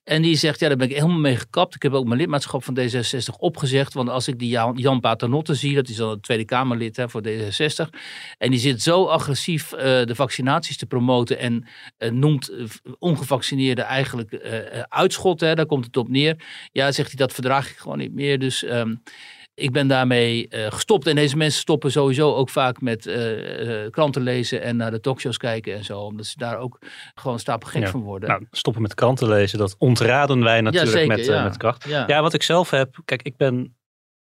En die zegt, ja, daar ben ik helemaal mee gekapt. Ik heb ook mijn lidmaatschap van D66 opgezegd. Want als ik die Jan, Jan Paternotte zie, dat is dan het Tweede Kamerlid hè, voor D66. En die zit zo agressief eh, de vaccinaties te promoten en eh, noemt ongevaccineerden eigenlijk uitschot. Hè, daar komt het op neer. Ja, zegt hij, dat verdraag ik gewoon niet meer. Dus ehm, ik ben daarmee eh, gestopt. En deze mensen stoppen sowieso ook vaak met eh, kranten lezen en naar de talkshows kijken en zo. Omdat ze daar ook gewoon stapelgek Ja. van worden. Nou, stoppen met kranten lezen, dat ontraden wij natuurlijk zeker, met, ja. met kracht. Ja. Wat ik zelf heb, kijk, ik ben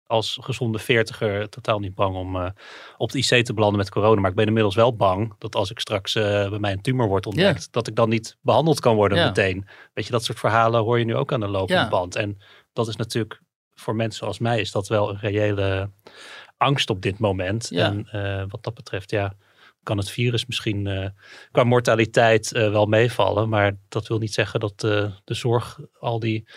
als gezonde veertiger totaal niet bang om op de IC te belanden met corona. Maar ik ben inmiddels wel bang dat als ik straks bij mij een tumor wordt ontdekt, dat ik dan niet behandeld kan worden Ja. meteen. Weet je, dat soort verhalen hoor je nu ook aan de lopende Ja. band. En dat is natuurlijk voor mensen zoals mij is dat wel een reële angst op dit moment. Ja. En eh, wat dat betreft, ja, kan het virus misschien eh, qua mortaliteit eh, wel meevallen. Maar dat wil niet zeggen dat de zorg al die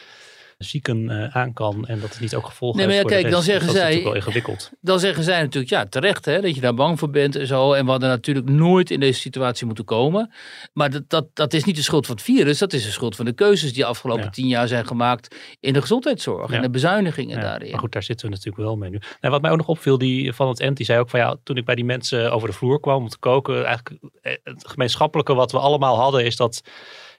zieken eh, aan kan en dat het niet ook gevolgen Nee, maar ja, de kijk, dan zeggen Dus dat is zij- natuurlijk wel ingewikkeld. Dan zeggen zij natuurlijk, ja, terecht hè, dat je daar bang voor bent en zo. En we hadden natuurlijk nooit in deze situatie moeten komen. Maar dat, dat, dat is niet de schuld van het virus, dat is de schuld van de keuzes die afgelopen Ja. tien jaar zijn gemaakt in de gezondheidszorg Ja. en de bezuinigingen Ja, daarin. Maar goed, daar zitten we natuurlijk wel mee nu. En wat mij ook nog opviel, die van het ENT, die zei ook van ja, toen ik bij die mensen over de vloer kwam om te koken, eigenlijk eh, het gemeenschappelijke wat we allemaal hadden, is dat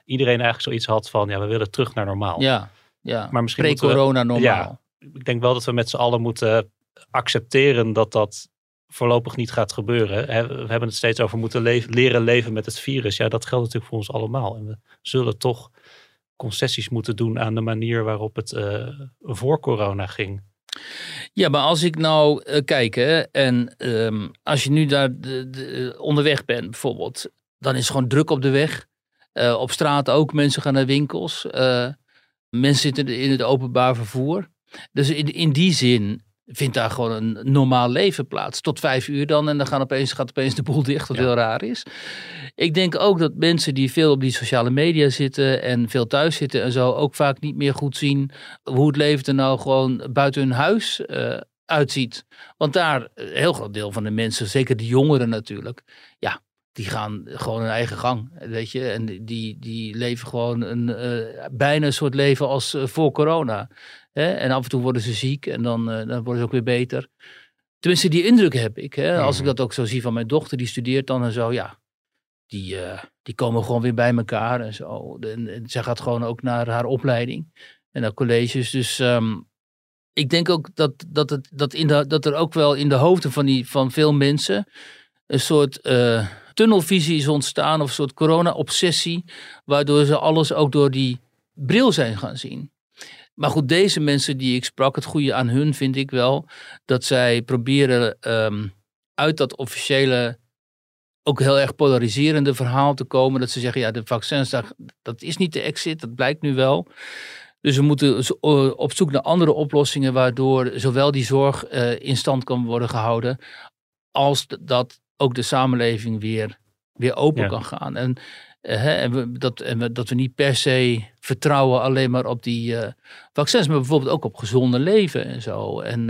iedereen eigenlijk zoiets had van ja, we willen terug naar normaal. Ja, ja. Maar misschien pre-corona normaal. Ja. Ik denk wel dat we met z'n allen moeten accepteren dat dat voorlopig niet gaat gebeuren. We hebben het steeds over moeten leven- leren leven met het virus. Ja, dat geldt natuurlijk voor ons allemaal. En we zullen toch concessies moeten doen aan de manier waarop het eh, voor corona ging. Ja, maar als ik nou eh, kijk, hè, en ehm, als je nu daar de, de- onderweg bent bijvoorbeeld, dan is het gewoon druk op de weg. Eh, op straat ook, mensen gaan naar winkels. Eh, mensen zitten in het openbaar vervoer. Dus in, in die zin vindt daar gewoon een normaal leven plaats. Tot vijf uur dan en dan gaan opeens, gaat opeens de boel dicht, wat Ja. heel raar is. Ik denk ook dat mensen die veel op die sociale media zitten en veel thuis zitten en zo, ook vaak niet meer goed zien hoe het leven er nou gewoon buiten hun huis eh, uitziet. Want daar, een heel groot deel van de mensen, zeker de jongeren natuurlijk, ja, die gaan gewoon hun eigen gang, weet je. En die, die leven gewoon een, eh, bijna een soort leven als eh, voor corona. Hè? En af en toe worden ze ziek en dan, eh, dan worden ze ook weer beter. Tenminste, die indruk heb ik. Hè? Als ik Mhm. dat ook zo zie van mijn dochter, die studeert dan en zo, ja. Die, die komen gewoon weer bij elkaar en zo. En, en zij gaat gewoon ook naar haar opleiding en naar colleges. Dus ehm, ik denk ook dat, dat, het, dat, in de, dat er ook wel in de hoofden van, die, van veel mensen een soort tunnelvisie is ontstaan of een soort corona-obsessie, waardoor ze alles ook door die bril zijn gaan zien. Maar goed, deze mensen die ik sprak, het goede aan hun vind ik wel dat zij proberen ehm, uit dat officiële, ook heel erg polariserende verhaal te komen. Dat ze zeggen, ja, de vaccins, dat, is niet de exit, dat blijkt nu wel. Dus we moeten op zoek naar andere oplossingen waardoor zowel die zorg eh, in stand kan worden gehouden, als dat ook de samenleving weer, weer open Ja. kan gaan. En, eh, hè, en, we, dat, en we, dat we niet per se vertrouwen alleen maar op die eh, vaccins, maar bijvoorbeeld ook op gezonde leven en zo. En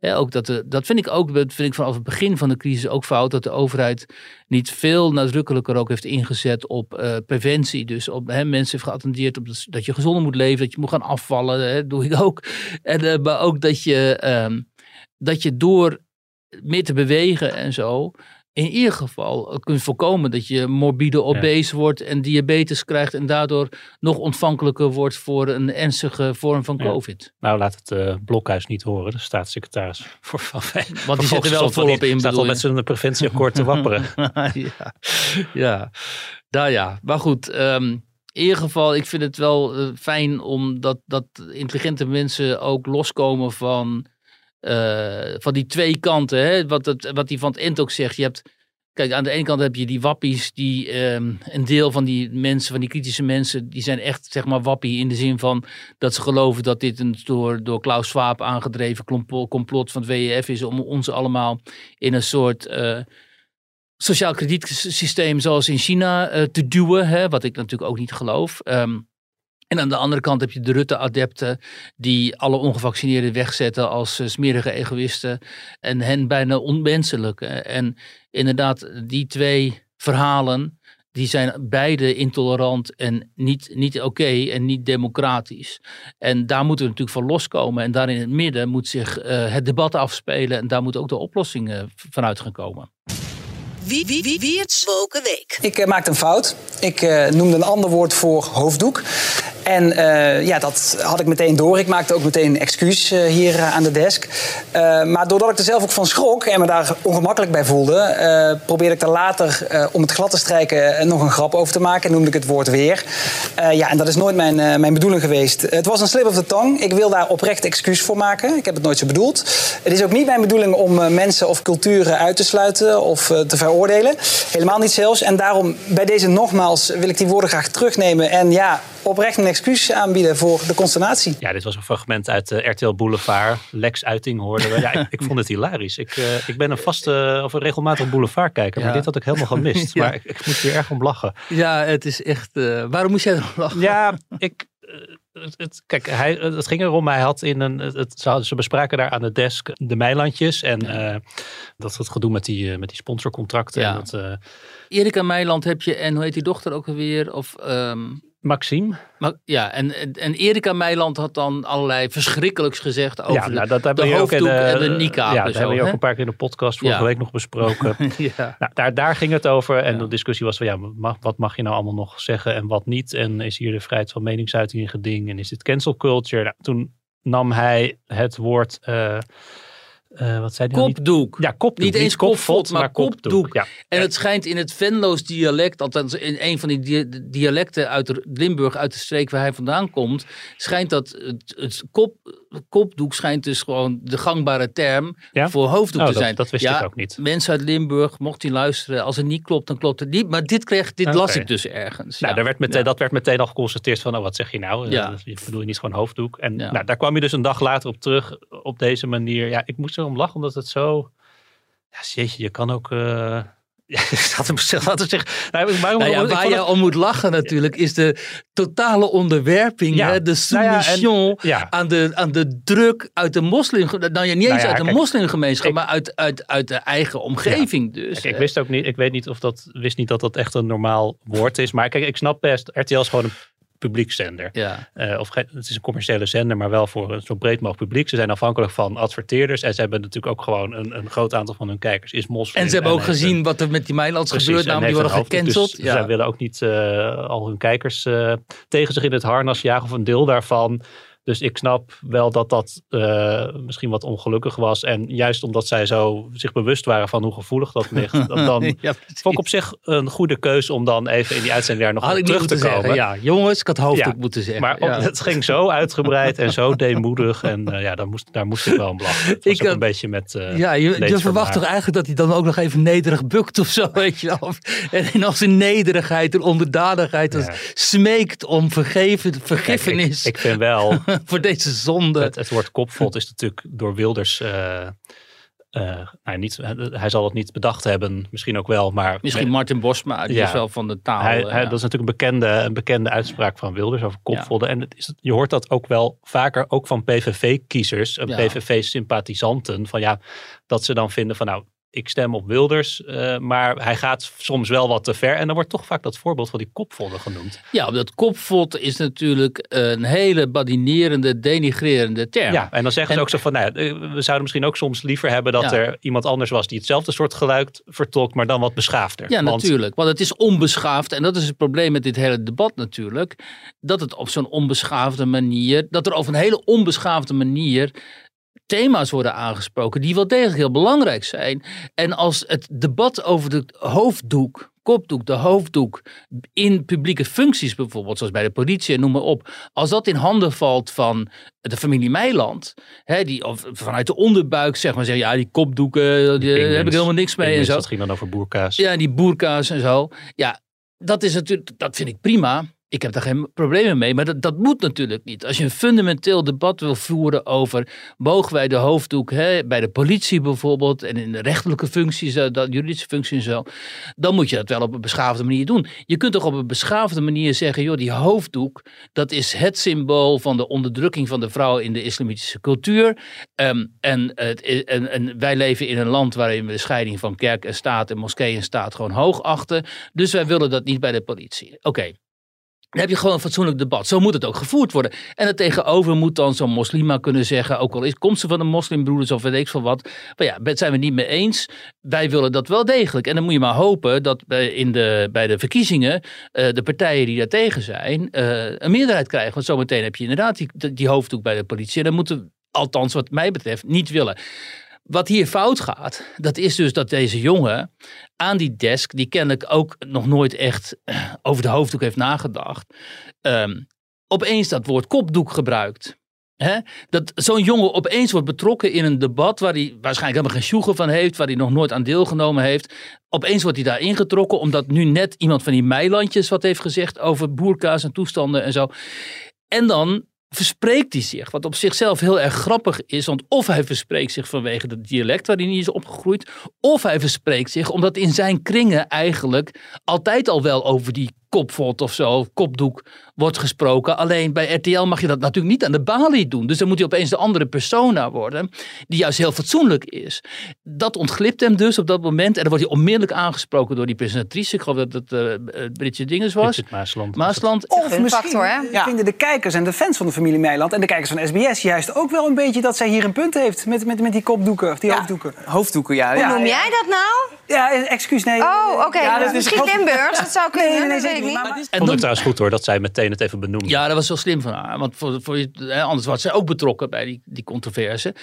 eh, ook dat, de, dat vind ik ook, dat vind ik vanaf het begin van de crisis ook fout, dat de overheid niet veel nadrukkelijker ook heeft ingezet op preventie. Dus op hè, mensen heeft geattendeerd op dat, dat je gezonder moet leven, dat je moet gaan afvallen, hè, doe ik ook. En, maar ook dat je, ehm, dat je door meer te bewegen en zo, in ieder geval kunt voorkomen dat je morbide obese wordt en diabetes krijgt en daardoor nog ontvankelijker wordt voor een ernstige vorm van Ja. COVID. Nou, laat het eh, Blokhuis niet horen, de staatssecretaris [laughs] voor van Want die zit er wel volop in, staat al met zijn preventieakkoord te [laughs] wapperen. ja. ja, nou ja, maar goed. ehm, in ieder geval, ik vind het wel eh, fijn omdat dat intelligente mensen ook loskomen van, eh, van die twee kanten. Hè? Wat, het, wat die van het eind ook zegt. Je hebt, kijk, aan de ene kant heb je die wappies, die ehm, een deel van die mensen, van die kritische mensen, die zijn echt, zeg maar, wappie in de zin van dat ze geloven dat dit een door, door Klaus Schwab aangedreven complot van het WEF is om ons allemaal in een soort eh, sociaal kredietsysteem zoals in China eh, te duwen, hè, wat ik natuurlijk ook niet geloof. Ehm, en aan de andere kant heb je de Rutte-adepten die alle ongevaccineerden wegzetten als eh, smerige egoïsten en hen bijna onmenselijk. En inderdaad, die twee verhalen, die zijn beide intolerant en niet, niet oké en niet democratisch. En daar moeten we natuurlijk van loskomen. En daar in het midden moet zich eh, het debat afspelen en daar moet ook de oplossing eh, vanuit gaan komen. Wie, wie, wie, wie het Week. Ik eh, maakte een fout. Ik eh, noemde een ander woord voor hoofddoek. En eh, ja, dat had ik meteen door. Ik maakte ook meteen een excuus eh, hier eh, aan de desk. Maar doordat ik er zelf ook van schrok en me daar ongemakkelijk bij voelde, probeerde ik er later, om het glad te strijken, nog een grap over te maken. En noemde ik het woord weer. Ja, en dat is nooit mijn, mijn bedoeling geweest. Het was een slip of the tongue. Ik wil daar oprecht excuus voor maken. Ik heb het nooit zo bedoeld. Het is ook niet mijn bedoeling om mensen of culturen uit te sluiten of te veroordelen. Helemaal niet zelfs. En daarom bij deze nogmaals wil ik die woorden graag terugnemen. En ja, oprecht een excuus aanbieden voor de consternatie. Ja, dit was een fragment uit uh, RTL Boulevard. Lex Uiting hoorden we. Ja, ik, ik vond het hilarisch. Ik, uh, ik ben een vaste of een regelmatig boulevard kijker, maar dit had ik helemaal gemist. [laughs] ja. Maar ik, ik moet hier erg om lachen. Ja, het is echt... Uh, waarom moest jij erom lachen? Ja, ik... Het, het, kijk, hij, het ging erom, hij had in een, het, ze bespraken daar aan de desk de Meilandjes en ja. uh, dat het gedoe met die, met die sponsorcontracten. Ja. En dat, uh, Erika Meiland heb je en hoe heet die dochter ook alweer? Of, um, Maxime. Maar, ja, en, en Erika Meiland had dan allerlei verschrikkelijks gezegd over ja, nou, dat de, hebben de we ook in hoofddoek de, en de niqab. Ja, dat zo, hebben we ook een paar keer in de podcast vorige Ja. week nog besproken. [laughs] ja. Nou, daar, daar ging het over. En de discussie was van ja, mag, wat mag je nou allemaal nog zeggen en wat niet? En is hier de vrijheid van meningsuiting in geding? En is dit cancel culture? Nou, toen nam hij het woord. eh, eh, wat zei nou? Kopdoek. Ja, kopdoek. Niet eens kopvot, maar kopdoek. Ja. En het schijnt in het Venloos dialect, althans in een van die dia- dialecten uit Limburg, uit de streek waar hij vandaan komt, schijnt dat het, het kop, kopdoek schijnt dus gewoon de gangbare term Ja? voor hoofddoek Oh, te dat- zijn. dat wist ja, ik ook niet. Mensen uit Limburg, mocht hij luisteren, als het niet klopt, dan klopt het niet. Maar dit, kreeg, dit las ik dus ergens. Nou, ja. daar werd meteen, dat werd meteen al geconstateerd van, oh, wat zeg je nou? Je bedoel je niet gewoon hoofddoek? En nou, daar kwam je dus een dag later op terug op deze manier. Ja, ik moest erom lachen, omdat het zo... Ja, jeetje, je kan ook... eh [laughs] Ja, laten zeggen. Nou, Nou ja, waar je het- om moet lachen natuurlijk, is de totale onderwerping, Ja. hè, de Nou en- ja. aan, de, aan de druk uit de moslim, nou ja, niet eens Nou uit de moslimgemeenschap, ik- maar uit, uit, uit de eigen omgeving dus. Kijk, ik wist ook niet, ik weet niet of dat, wist niet dat dat echt een normaal woord is. Maar kijk, ik snap best, RTL is gewoon een publiekszender. Ja. Eh, of het is een commerciële zender, maar wel voor een zo breed mogelijk publiek. Ze zijn afhankelijk van adverteerders. En ze hebben natuurlijk ook gewoon een, een groot aantal van hun kijkers is moslim. En ze hebben ook heeft gezien een- wat er met die Precies, gebeurt, namelijk die worden gecanceld. Dus ja. zij willen ook niet eh, al hun kijkers eh, tegen zich in het harnas jagen of een deel daarvan. Dus ik snap wel dat dat eh, misschien wat ongelukkig was. En juist omdat zij zo zich bewust waren van hoe gevoelig dat ligt. [laughs] dat dan Ja, vond ik op zich een goede keuze om dan even in die uitzending daar nog Had op terug te komen. zeggen. Ja, jongens, ik had hoofddoek Ja, moeten zeggen. Maar ja. het ging zo uitgebreid en zo deemoedig. En eh, ja, daar moest, daar moest ik wel om lachen. Ik, eh, een beetje met... Ja, je, verwacht toch eigenlijk dat hij dan ook nog even nederig bukt of zo, [laughs] weet je wel. En in al zijn nederigheid en onderdanigheid als smeekt om vergeven, vergiffenis ik, ik vind wel... [laughs] [laughs] voor deze zonde. Het, het woord kopvot is natuurlijk door Wilders. eh, eh, nou, niet, hij zal het niet bedacht hebben, misschien ook wel, maar Misschien Martin Bosma, die Ja. is wel van de taal. hij, eh, hij- ja. dat is natuurlijk een bekende, een bekende uitspraak van Wilders over kopvodden. En het is, je hoort dat ook wel vaker, ook van PVV-kiezers. PVV-sympathisanten, van ja, dat ze dan vinden van nou, ik stem op Wilders, eh, maar hij gaat soms wel wat te ver. En dan wordt toch vaak dat voorbeeld van die kopvodden genoemd. Ja, dat kopvot is natuurlijk een hele badinerende, denigrerende term. Ja, en dan zeggen En- ze ook zo van, nou, ja, eh, we zouden misschien ook soms liever hebben dat Ja. er iemand anders was die hetzelfde soort geluid vertolkt, maar dan wat beschaafder. Ja, Want- natuurlijk. Want het is onbeschaafd. En dat is het probleem met dit hele debat natuurlijk. Dat het op zo'n onbeschaafde manier, dat er op een hele onbeschaafde manier thema's worden aangesproken die wel degelijk heel belangrijk zijn. En als het debat over de hoofddoek, kopdoek, de hoofddoek in publieke functies bijvoorbeeld, zoals bij de politie en noem maar op, als dat in handen valt van de familie Meiland, hè, die of vanuit de onderbuik zeg maar zeggen, ja die kopdoeken, daar Pinguïns. heb ik helemaal niks mee en zo. Dat ging dan over boerkaas. Ja, die boerka's en zo. Ja, dat is natuurlijk, dat vind ik prima. Ik heb daar geen problemen mee, maar dat, dat moet natuurlijk niet. Als je een fundamenteel debat wil voeren over mogen wij de hoofddoek hè, bij de politie bijvoorbeeld en in de rechterlijke functies, eh, dat, juridische functies en zo, dan moet je dat wel op een beschaafde manier doen. Je kunt toch op een beschaafde manier zeggen, joh, die hoofddoek, dat is het symbool van de onderdrukking van de vrouw in de islamitische cultuur. Ehm, en, en wij leven in een land waarin we de scheiding van kerk en staat en moskee en staat gewoon hoog achten. Dus wij willen dat niet bij de politie. Oké. Dan heb je gewoon een fatsoenlijk debat. Zo moet het ook gevoerd worden. En er tegenover moet dan zo'n moslima kunnen zeggen, ook al is, komt ze van de moslimbroeders of weet ik veel wat. Maar ja, het zijn we niet mee eens. Wij willen dat wel degelijk. En dan moet je maar hopen dat bij, in de, bij de verkiezingen eh, de partijen die daar tegen zijn eh, een meerderheid krijgen. Want zometeen heb je inderdaad die, die hoofddoek bij de politie. En dan moeten althans wat mij betreft, niet willen. Wat hier fout gaat, dat is dus dat deze jongen aan die desk, die kennelijk ook nog nooit echt eh, over de hoofddoek heeft nagedacht, ehm, opeens dat woord kopdoek gebruikt. Dat zo'n jongen opeens wordt betrokken in een debat waar hij waarschijnlijk helemaal geen sjoegen van heeft, waar hij nog nooit aan deelgenomen heeft. Opeens wordt hij daar ingetrokken omdat nu net iemand van die meilandjes wat heeft gezegd over boerkaas en toestanden en zo. En dan verspreekt hij zich, wat op zichzelf heel erg grappig is, want of hij verspreekt zich vanwege het dialect waar hij is opgegroeid, of hij verspreekt zich omdat in zijn kringen eigenlijk altijd al wel over die kopvot of zo, kopdoek wordt gesproken. Alleen bij RTL mag je dat natuurlijk niet aan de balie doen. Dus dan moet hij opeens de andere persona worden, die juist heel fatsoenlijk is. Dat ontglipt hem dus op dat moment. En dan wordt hij onmiddellijk aangesproken door die presentatrice. Ik geloof dat het uh, Britje Dinges was. Bridget Maasland. Maasland. Of misschien factor, hè? Ja. vinden de kijkers en de fans van de familie Meiland... en de kijkers van SBS juist ook wel een beetje... dat zij hier een punt heeft met, met, met die kopdoeken, of die Ja. hoofddoeken. Hoofddoeken, ja. Hoe ja. noem jij dat nou? Ja, excuus, nee. Oh, oké. Ja, dat is Misschien Limburgs, dat zou kunnen. Nee, nee, ik niet. Maar- En Vond ik trouwens goed hoor, dat zij meteen het even benoemde. ja, dat was wel slim van haar. Want voor, voor, hè, anders was zij ook betrokken bij die, die controverse.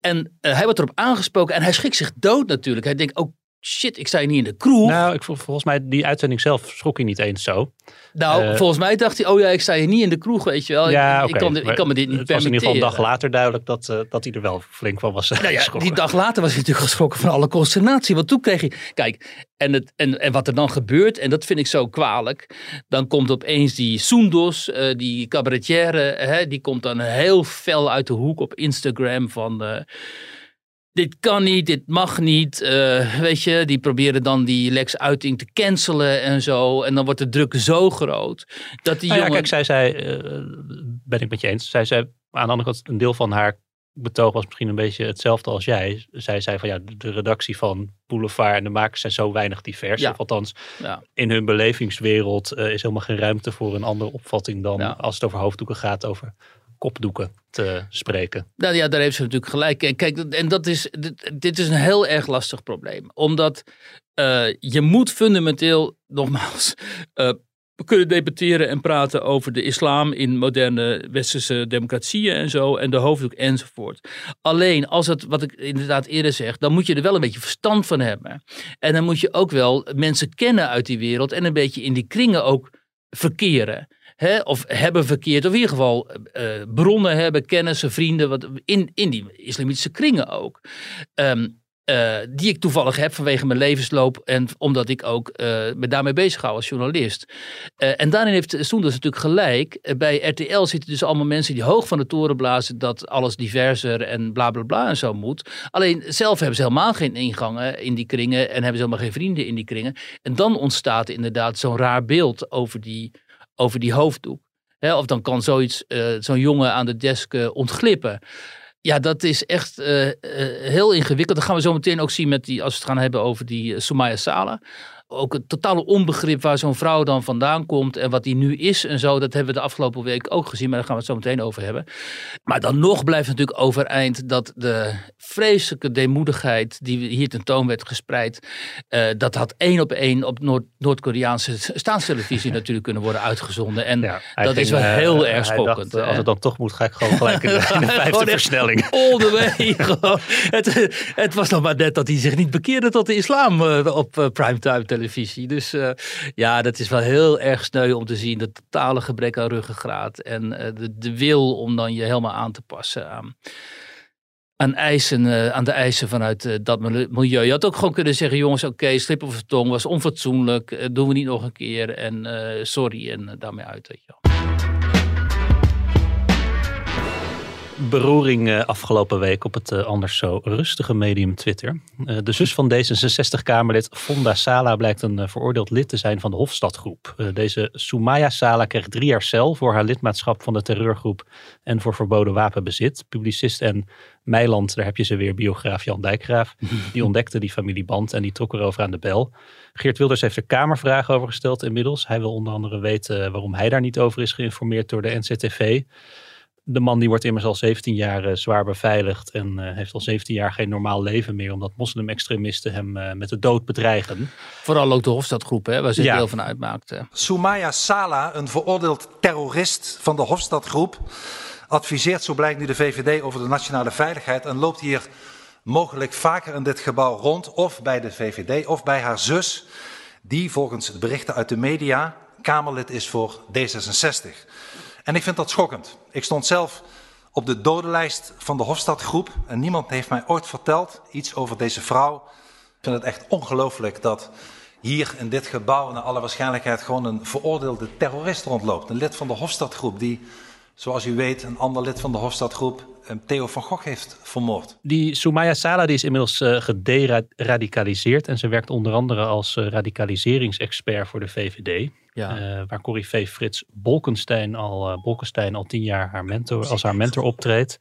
En eh, hij wordt erop aangesproken en hij schrikt zich dood natuurlijk. Hij denkt, oh shit, ik sta hier niet in de kroeg. Nou, ik, vol- volgens mij die uitzending zelf schrok hij niet eens zo. Nou, Eh, volgens mij dacht hij, oh ja, ik sta hier niet in de kroeg, weet je wel. ja, ik, kan, ik kan me dit niet Het was in ieder geval een dag permitteren. later duidelijk dat, eh, dat hij er wel flink van was. eh, Nou ja, die dag later was hij natuurlijk geschrokken van alle consternatie. Want toen kreeg hij. Kijk, en, het, en, en wat er dan gebeurt, en dat vind ik zo kwalijk. Dan komt opeens die Soendos, die cabaretière, hè, die komt dan heel fel uit de hoek op Instagram van. Dit kan niet, dit mag niet. eh, weet je, die proberen dan die Lex Uiting te cancelen en zo. En dan wordt de druk zo groot dat die Nou ja, jongen. kijk, zij zei, eh, ben ik met je eens. Zij zei, aan de andere kant, een deel van haar betoog was misschien een beetje hetzelfde als jij. Zij zei van ja, de- redactie van Boulevard en de makers zijn zo weinig divers. Ja. Of althans, Ja. in hun belevingswereld eh, is helemaal geen ruimte voor een andere opvatting dan Ja. als het over hoofddoeken gaat, over kopdoeken te spreken. Nou ja, daar heeft ze natuurlijk gelijk. En Kijk, en dat is, dit, is een heel erg lastig probleem. Omdat eh, je moet fundamenteel, nogmaals, [laughs] eh, kunnen debatteren en praten over de islam in moderne westerse democratieën en zo. En de hoofddoek enzovoort. Alleen als het, wat ik inderdaad eerder zeg, dan moet je er wel een beetje verstand van hebben. En dan moet je ook wel mensen kennen uit die wereld en een beetje in die kringen ook verkeren. Hè, of hebben verkeerd, of in ieder geval eh, bronnen hebben, kennissen, vrienden, wat, in, in die islamitische kringen ook. Ehm, eh, die ik toevallig heb vanwege mijn levensloop en omdat ik ook eh, me daarmee bezig hou als journalist. En daarin heeft Soenders natuurlijk gelijk. Bij RTL zitten dus allemaal mensen die hoog van de toren blazen dat alles diverser en bla bla bla en zo moet. Alleen zelf hebben ze helemaal geen ingangen in die kringen en hebben ze helemaal geen vrienden in die kringen. En dan ontstaat inderdaad zo'n raar beeld over die, over die hoofddoek. Of dan kan zoiets, eh, zo'n jongen aan de desk eh, ontglippen. Ja, dat is echt eh, heel ingewikkeld. Dat gaan we zo meteen ook zien met die, als we het gaan hebben over die uh, Soumaya Sala. Ook het totale onbegrip waar zo'n vrouw dan vandaan komt en wat die nu is en zo. Dat hebben we de afgelopen week ook gezien, maar daar gaan we het zo meteen over hebben. Maar dan nog blijft natuurlijk overeind dat de vreselijke deemoedigheid die hier tentoon werd gespreid. eh, dat had één op één op Noord- Noord-Koreaanse staatstelevisie [laughs] natuurlijk kunnen worden uitgezonden. En Ja, dat is wel eh, heel erg schokkend. eh, als het dan toch moet, ga ik gewoon gelijk in de, in de [laughs] vijfde versnelling. All the way. [laughs] het, het was nog maar net dat hij zich niet bekeerde tot de islam eh, op primetime Dus eh, ja, dat is wel heel erg sneu om te zien. Dat totale gebrek aan ruggengraat. En eh, de, de wil om dan je helemaal aan te passen aan, aan, eisen, eh, aan de eisen vanuit dat mili- milieu. Je had ook gewoon kunnen zeggen, jongens, oké, slip of tong was onfatsoenlijk. doen we niet nog een keer. En sorry, en daarmee uit. Weet je wel. Beroering eh, afgelopen week op het eh, anders zo rustige medium Twitter. Eh, de zus van D66-Kamerlid Fonda Sala blijkt een veroordeeld lid te zijn van de Hofstadgroep. Deze Soumaya Sala kreeg drie jaar cel voor haar lidmaatschap van de terreurgroep en voor verboden wapenbezit. Publicist en Meiland, daar heb je ze weer, biograaf Jan Dijkgraaf, [laughs] die ontdekte die familieband en die trok erover aan de bel. Geert Wilders heeft er kamervragen over gesteld inmiddels. Hij wil onder andere weten waarom hij daar niet over is geïnformeerd door de NCTV. De man die wordt immers al 17 jaar zwaar beveiligd en eh, heeft al 17 jaar geen normaal leven meer, omdat moslimextremisten hem eh, met de dood bedreigen. Vooral ook de Hofstadgroep, hè, waar ze Ja. deel van uitmaakten. Soumaya Sala, een veroordeeld terrorist van de Hofstadgroep, adviseert, zo blijkt nu de VVD, over de nationale veiligheid en loopt hier mogelijk vaker in dit gebouw rond, of bij de VVD of bij haar zus, die volgens de berichten uit de media Kamerlid is voor D66. En ik vind dat schokkend. Ik stond zelf op de dodenlijst van de Hofstadgroep. En niemand heeft mij ooit verteld iets over deze vrouw. Ik vind het echt ongelooflijk dat hier in dit gebouw naar alle waarschijnlijkheid gewoon een veroordeelde terrorist rondloopt. Een lid van de Hofstadgroep die, zoals u weet, een ander lid van de Hofstadgroep, eh, Theo van Gogh, heeft vermoord. Die Soumaya Sala die is inmiddels uh, gederadicaliseerd en ze werkt onder andere als uh, radicaliseringsexpert voor de VVD. Ja. Uh, waar Corrie Frits Bolkenstein al, uh, Bolkenstein al tien jaar haar mentor, als haar mentor optreedt.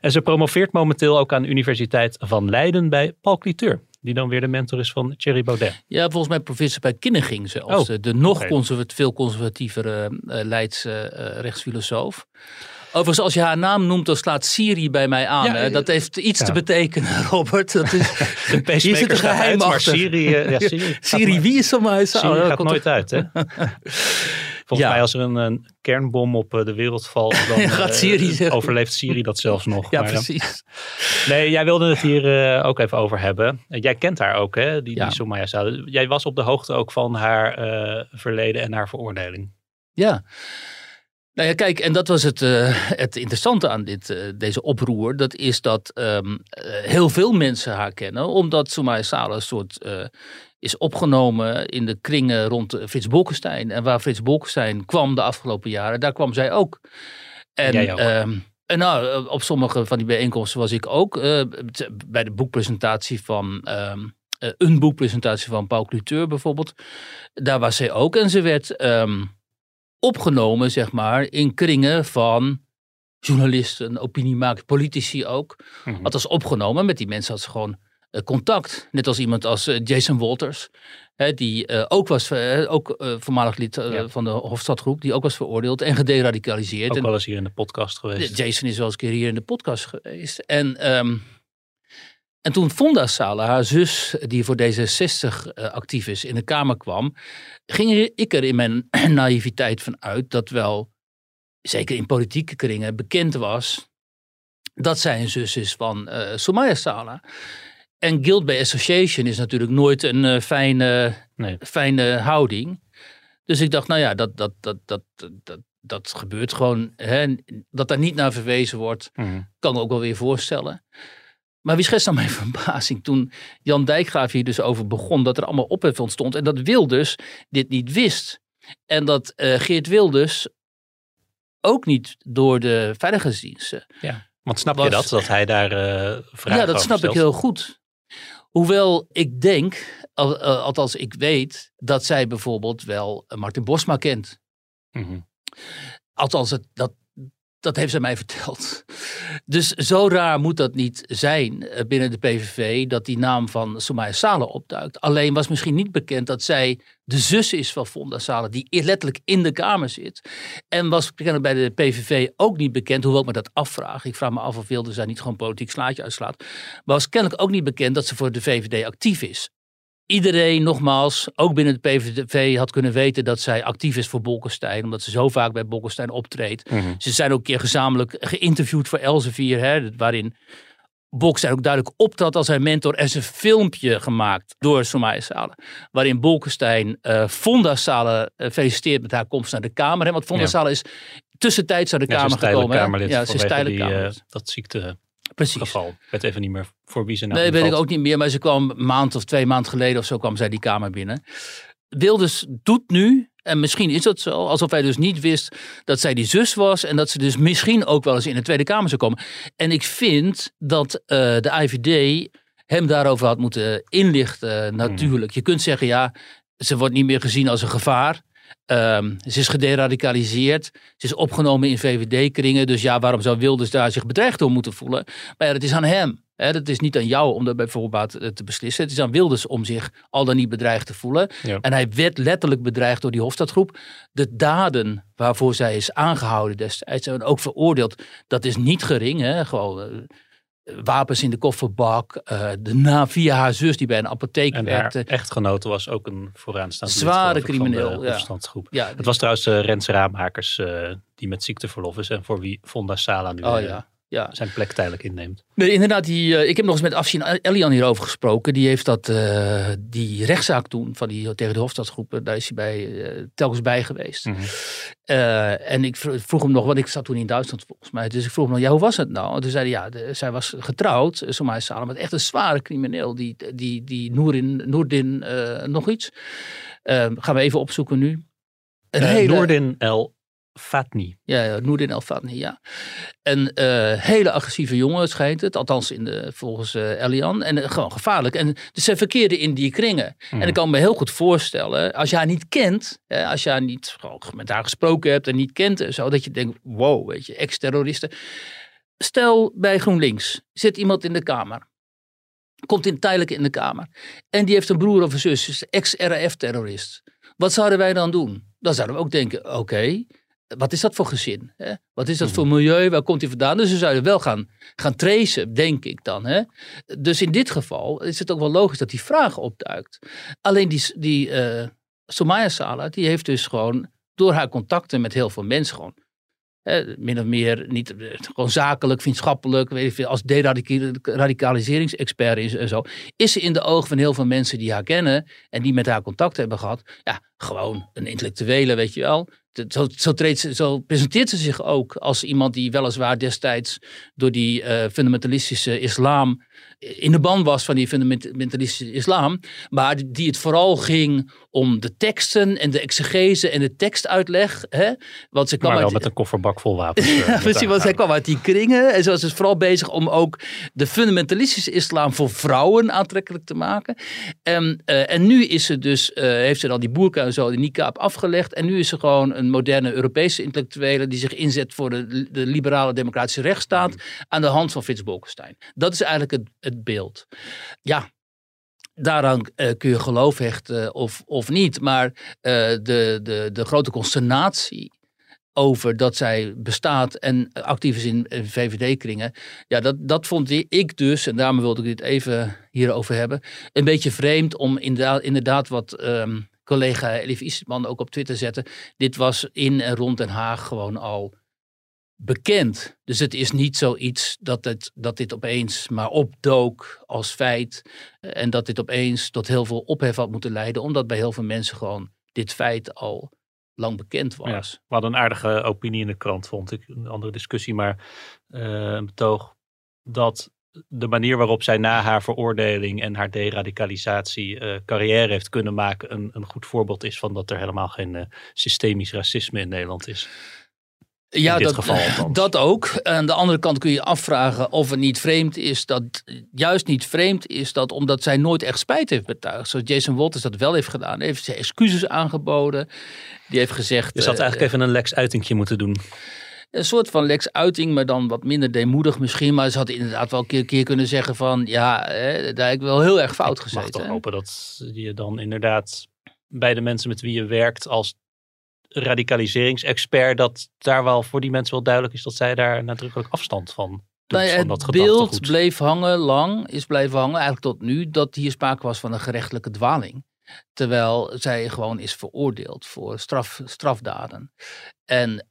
En ze promoveert momenteel ook aan de Universiteit van Leiden bij Paul Cliteur. Die dan weer de mentor is van Thierry Baudet. Ja, volgens mij professor bij Kinneging zelfs. Oh, de, de nog okay. conservat, veel conservatievere uh, Leidse rechtsfilosoof. Overigens, als je haar naam noemt, dan slaat Siri bij mij aan. Ja, dat heeft iets ja. te betekenen, [laughs] Robert. Dat is, [laughs] hier zit een geheim uit, achter. Siri, uh, ja, Siri, [laughs] Siri wie is er maar? Siri gaat nooit uit, hè? Volgens mij als er een, een, kernbom op de wereld valt, [laughs] dan gaat Siri uh, overleeft Siri dat zelfs nog. Ja, maar, precies. Nee, jij wilde het hier uh, ook even over hebben. Jij kent haar ook, hè? Die, ja. die Somaya. Jij was op de hoogte ook van haar verleden en haar veroordeling. Ja. Nou ja, kijk, en dat was het, uh, het interessante aan dit, uh, deze oproer. Dat is dat um, uh, heel veel mensen haar kennen. Omdat Soumaya Sala een soort is opgenomen in de kringen rond Frits Bolkestein. En waar Frits Bolkestein kwam de afgelopen jaren, daar kwam zij ook. En, Jij ook. Um, en nou, op sommige van die bijeenkomsten was ik ook. bij de boekpresentatie van... Um, een boekpresentatie van Paul Cluteur bijvoorbeeld. Daar was zij ook. En ze werd opgenomen, zeg maar, in kringen van journalisten, opiniemakers, politici ook. Had als opgenomen. Met die mensen had ze gewoon contact. Net als iemand als uh, Jason Walters. Hè, die uh, ook was, ook voormalig lid ja. van de Hofstadgroep. Die ook was veroordeeld en gederadicaliseerd. Ook wel eens hier in de podcast geweest. Jason is wel eens een keer hier in de podcast geweest. En... Um, en toen Fonda Sala, haar zus, die voor D66 uh, actief is, in de Kamer kwam, ging ik er in mijn [clears throat] naïviteit van uit dat wel, zeker in politieke kringen, bekend was dat zij een zus is van Soumaya Sala. En guilt by association is natuurlijk nooit een uh, fijne, nee. fijne houding. Dus ik dacht, nou ja, dat, dat, dat, dat, dat, dat gebeurt gewoon. Hè, dat daar niet naar verwezen wordt, mm. kan ik ook wel weer voorstellen. Maar wie schetst nou mijn [laughs] verbazing toen Jan Dijkgraaf hier dus over begon dat er allemaal ophef ontstond en dat Wilders dit niet wist. En dat uh, Geert Wilders ook niet door de veiligheidsdiensten. Ja, want snap was, je dat, dat hij daar uh, vragen Ja, dat snap stelt? ik heel goed. Hoewel ik denk, al, uh, althans ik weet, dat zij bijvoorbeeld wel Martin Bosma kent. Mm -hmm. Althans, het, dat, dat heeft zij mij verteld. Dus zo raar moet dat niet zijn binnen de PVV dat die naam van Soumaya Sale opduikt. Alleen was misschien niet bekend dat zij de zus is van Fonda Sale, die letterlijk in de Kamer zit. En was bij de PVV ook niet bekend, hoewel ik me dat afvraag. Ik vraag me af of Wilders daar niet gewoon politiek slaatje uitslaat. Maar was kennelijk ook niet bekend dat ze voor de VVD actief is iedereen, nogmaals, ook binnen de PVV had kunnen weten dat zij actief is voor Bolkestein. Omdat ze zo vaak bij Bolkestein optreedt. Mhm. Ze zijn ook een keer gezamenlijk geïnterviewd voor Elsevier. Hè, waarin Bolkestein ook duidelijk optrad als zijn mentor. En ze een filmpje gemaakt door Soumaya Sale. Waarin Bolkestein uh, Fonda uh, feliciteert met haar komst naar de Kamer. Hè, want Fonda Ja. Is tussentijds naar de Ja, is Kamer tijdelijk gekomen. Kamerlid ja, ze is tijdelijk die, eh, Kamerlid. dat ziektegeval. Precies. Ik weet even niet meer voor wie ze nou Nee, weet ik ook niet meer. Maar ze kwam een maand of twee maanden geleden of zo kwam zij die kamer binnen. Wilders doet nu, en misschien is dat zo, alsof hij dus niet wist dat zij die zus was. En dat ze dus misschien ook wel eens in de Tweede Kamer zou komen. En ik vind dat eh, de IVD hem daarover had moeten inlichten natuurlijk. Je kunt zeggen, ja, ze wordt niet meer gezien als een gevaar. Ehm, ze is gederadicaliseerd. Ze is opgenomen in VVD-kringen. Dus ja, waarom zou Wilders daar zich bedreigd door moeten voelen? Maar ja, dat is aan hem. Hè? Dat is niet aan jou om dat bij voorbaat eh, te beslissen. Het is aan Wilders om zich al dan niet bedreigd te voelen. Ja. En hij werd letterlijk bedreigd door die Hofstadgroep. De daden waarvoor zij is aangehouden destijds en ook veroordeeld, dat is niet gering. Hè? Gewoon eh, wapens in de kofferbak. eh, de na via haar zus die bij een apotheek En haar werkte. echtgenote was ook een vooraanstaand Zware crimineel, ja. Het was trouwens eh, Rens Raammakers eh, die met ziekteverlof is en voor wie Fonda Sala nu Oh, eh, ja. Ja. zijn plek tijdelijk inneemt. Nee, inderdaad, die, eh, ik heb nog eens met Afshin Elian hierover gesproken. Die heeft dat, eh, die rechtszaak toen van die, tegen de Hofstadsgroep, daar is hij bij, eh, telkens bij geweest. Mhm. En ik vro- vroeg hem nog, want ik zat toen in Duitsland volgens mij. Dus ik vroeg hem nog, ja, hoe was het nou? En toen zei hij, ja, de- zij was getrouwd, Somaya Salem, met echt een zware crimineel. Die, die, die eh, nog iets. Gaan we even opzoeken nu. Een hele- Noordin El Fatni. ja, ja, Noordin El Fatni, ja. Een eh, hele agressieve jongen schijnt het, althans in de, volgens eh, Elian. En eh, gewoon gevaarlijk. En dus zij verkeerden in die kringen. En ik kan me heel goed voorstellen, als je haar niet kent, hè, als je haar niet gewoon met haar gesproken hebt en niet kent en zo, dat je denkt, wow, weet je, ex-terroristen. Stel bij GroenLinks zit iemand in de kamer. Komt in, tijdelijk in de kamer. En die heeft een broer of een zus, is ex-RAF-terrorist. Wat zouden wij dan doen? Dan zouden we ook denken, oké, wat is dat voor gezin? Hè? Wat is dat voor milieu? Waar komt hij vandaan? Dus we zouden wel gaan, gaan tracen, denk ik dan. Hè? Dus in dit geval is het ook wel logisch dat die vraag opduikt. Alleen die, die eh Somaya Sala, die heeft dus gewoon door haar contacten met heel veel mensen gewoon hè, min of meer niet eh, gewoon zakelijk, vriendschappelijk, weet veel, als deradicaliseringsexpert is en zo, is ze in de ogen van heel veel mensen die haar kennen en die met haar contact hebben gehad, ja, gewoon een intellectuele, weet je wel. Zo, zo, treedt zo presenteert ze zich ook als iemand die weliswaar destijds door die eh, fundamentalistische islam in de ban was van die fundamentalistische islam, maar die het vooral ging om de teksten en de exegese en de tekstuitleg. Hè? Want ze kwam Maar wel uit- met een kofferbak vol wapens. [laughs] eh, ja, precies, want zij kwam uit die kringen. En ze was dus vooral bezig om ook de fundamentalistische islam voor vrouwen aantrekkelijk te maken. En, eh, en nu is ze dus, eh, heeft ze dan die boerka en zo, die niqab afgelegd. En nu is ze gewoon een moderne Europese intellectuele die zich inzet voor de, de liberale democratische rechtsstaat aan de hand van Frits Bolkestein. Dat is eigenlijk het, het beeld. Ja, daaraan eh, kun je geloof hechten of, of niet. Maar eh, de, de, de grote consternatie over dat zij bestaat en actief is in, in VVD-kringen. Ja, dat, dat vond ik dus, en daarom wilde ik dit even hierover hebben, een beetje vreemd om inderdaad, inderdaad wat ehm, collega Elif Isman ook op Twitter zette. Dit was in en rond Den Haag gewoon al bekend. Dus het is niet zoiets dat, het, dat dit opeens maar opdook als feit. eh, En dat dit opeens tot heel veel ophef had moeten leiden. Omdat bij heel veel mensen gewoon dit feit al lang bekend was. Ja, we hadden een aardige opinie in de krant, vond ik. Een andere discussie, maar eh, een betoog dat de manier waarop zij na haar veroordeling en haar deradicalisatie eh, carrière heeft kunnen maken, een, een goed voorbeeld is van dat er helemaal geen systemisch racisme in Nederland is. Ja, dat, geval [laughs] dat ook. Aan de andere kant kun je afvragen of het niet vreemd is dat, juist niet vreemd is dat, omdat zij nooit echt spijt heeft betuigd. Zoals Jason Walters dat wel heeft gedaan. Heeft ze excuses aangeboden. Die heeft gezegd. Je had eh, eigenlijk even een Lex uitingje moeten doen. een soort van Lex Uiting, maar dan wat minder deemoedig misschien. Maar ze had inderdaad wel een keer, keer kunnen zeggen van, ja, hè, daar heb ik wel heel erg fout Ik mag gezeten. toch hopen dat je dan inderdaad bij de mensen met wie je werkt als radicaliseringsexpert, dat daar wel voor die mensen wel duidelijk is dat zij daar nadrukkelijk afstand van doet. Nou ja, van dat het beeld bleef hangen lang, is blijven hangen, eigenlijk tot nu, dat hier sprake was van een gerechtelijke dwaling. Terwijl zij gewoon is veroordeeld voor straf, strafdaden. En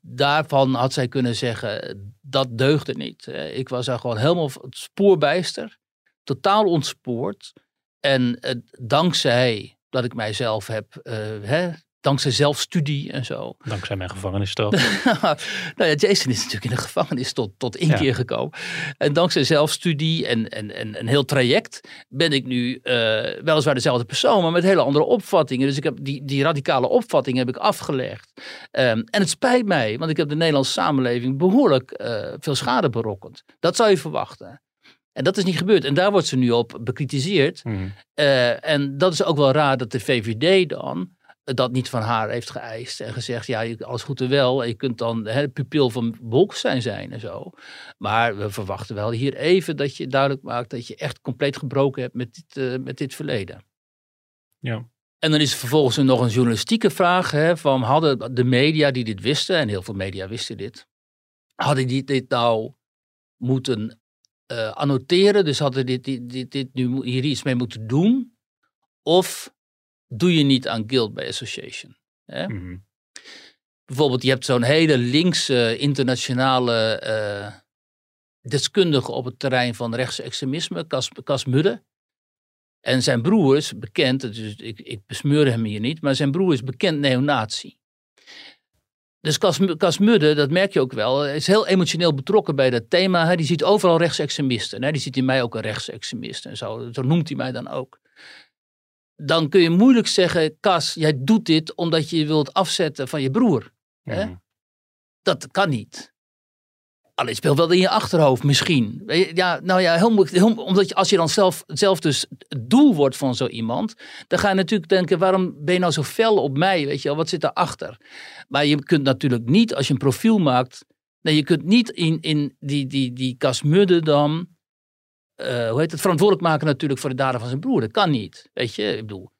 daarvan had zij kunnen zeggen, dat deugde niet. Ik was daar gewoon helemaal spoorbijster, totaal ontspoord. En eh, dankzij dat ik mijzelf heb, eh, hè, dankzij zelfstudie en zo, [laughs] Dankzij mijn gevangenisstraf. [laughs] nou ja, Jason is natuurlijk in de gevangenis tot, tot één Ja. keer gekomen. En dankzij zelfstudie en, en, en een heel traject ben ik nu eh, weliswaar dezelfde persoon, maar met hele andere opvattingen. Dus ik heb die, die radicale opvattingen heb ik afgelegd. Ehm, en het spijt mij, want ik heb de Nederlandse samenleving behoorlijk eh, veel schade berokkend. Dat zou je verwachten. En dat is niet gebeurd. En daar wordt ze nu op bekritiseerd. Hmm. Eh, en dat is ook wel raar dat de VVD dan dat niet van haar heeft geëist en gezegd, ja, alles goed en wel, je kunt dan hè, pupil van Bolkestein zijn en zo. Maar we verwachten wel hier even dat je duidelijk maakt dat je echt compleet gebroken hebt met dit, eh, met dit verleden. Ja. En dan is er vervolgens nog een journalistieke vraag, hè, van hadden de media die dit wisten, en heel veel media wisten dit, hadden die dit nou moeten eh, annoteren, dus hadden dit, dit, dit, dit nu hier iets mee moeten doen, of doe je niet aan guilt by association. Hè? Mhm. bijvoorbeeld, je hebt zo'n hele linkse internationale eh, deskundige op het terrein van rechtsextremisme, Cas, Cas Mudde. En zijn broer is bekend, dus ik, ik besmeur hem hier niet, maar zijn broer is bekend neonazi. Dus Cas, Cas Mudde, dat merk je ook wel, is heel emotioneel betrokken bij dat thema. Hè. Die ziet overal rechtsextremisten. Hè. Die ziet in mij ook een rechtsextremist en zo. Zo noemt hij mij dan ook. Dan kun je moeilijk zeggen, Cas, jij doet dit omdat je je wilt afzetten van je broer. Hè? Mhm. Dat kan niet. Alleen speelt wel in je achterhoofd misschien. Ja, nou ja, heel, omdat je, als je dan zelf, zelf dus het doel wordt van zo iemand, dan ga je natuurlijk denken, waarom ben je nou zo fel op mij? Weet je wel, wat zit daarachter? Maar je kunt natuurlijk niet, als je een profiel maakt, nee, je kunt niet in, in die, die, die Cas Mudde eh, hoe heet het, verantwoordelijk maken natuurlijk voor de daden van zijn broer. Dat kan niet, weet je. Ik bedoel,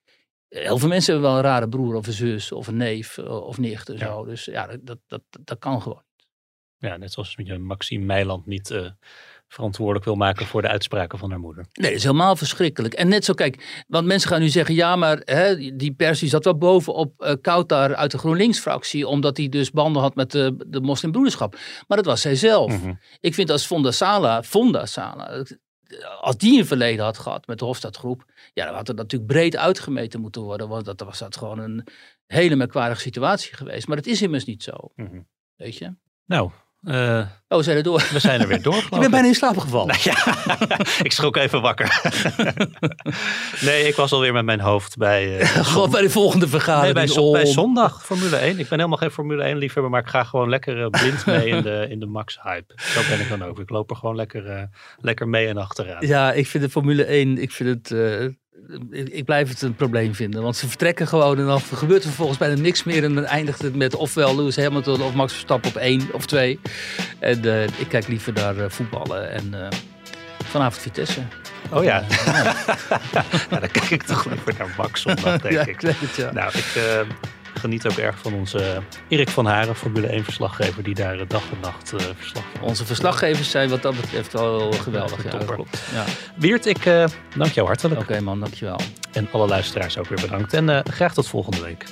heel veel mensen hebben wel een rare broer of een zus of een neef eh, of nicht en zo. Dus ja, dat, dat, dat, kan gewoon. Ja, net zoals je Maxime Meiland niet eh, verantwoordelijk wil maken voor de uitspraken van haar moeder. Nee, dat is helemaal verschrikkelijk. En net zo, kijk, want mensen gaan nu zeggen, ja, maar hè, die pers die zat wel bovenop eh Kautar uit de GroenLinks-fractie, omdat hij dus banden had met de, de moslimbroederschap. Maar dat was zij zelf. Mhm. Ik vind als Fonda Sala, Fonda Sala, als die een verleden had gehad met de Hofstadgroep, ja, dan had het natuurlijk breed uitgemeten moeten worden, want dat was dat gewoon een hele merkwaardige situatie geweest. Maar dat is immers niet zo, Mhm. weet je. Nou, eh, Oh, we zijn er door. we zijn er weer door. [laughs] Geloof ik. bijna in slaap gevallen. Nou ja, [laughs] ik schrok even wakker. [laughs] nee, ik was alweer met mijn hoofd bij, eh, Gewoon bij de volgende nee, vergadering. bij, zon- bij zondag Formule 1. Ik ben helemaal geen Formule 1 liefhebber, maar ik ga gewoon lekker eh, blind mee in de, in de Max hype. Zo ben ik dan ook. Ik loop er gewoon lekker, lekker mee en achteraan. Ja, ik vind de Formule 1, ik vind het... ik, blijf het een probleem vinden. Want ze vertrekken gewoon en dan gebeurt er vervolgens bijna niks meer. En dan eindigt het met ofwel Lewis Hamilton of Max Verstappen op één of twee. En eh, ik kijk liever naar eh, voetballen en eh, vanavond Vitesse. Oh ja. ja, [laughs] dan kijk ik toch liever naar Max zondag, denk ja, ik. ik het. Nou, ik geniet ook erg van onze Erik van Haren, Formule 1 verslaggever, die daar eh, dag en nacht eh, verslag van Onze verslaggevers zijn wat dat betreft wel geweldig. Ja, dat klopt. Ja. Weert, ik eh, dank jou hartelijk. Oké man, dankjewel. En alle luisteraars ook weer bedankt. En eh, graag tot volgende week.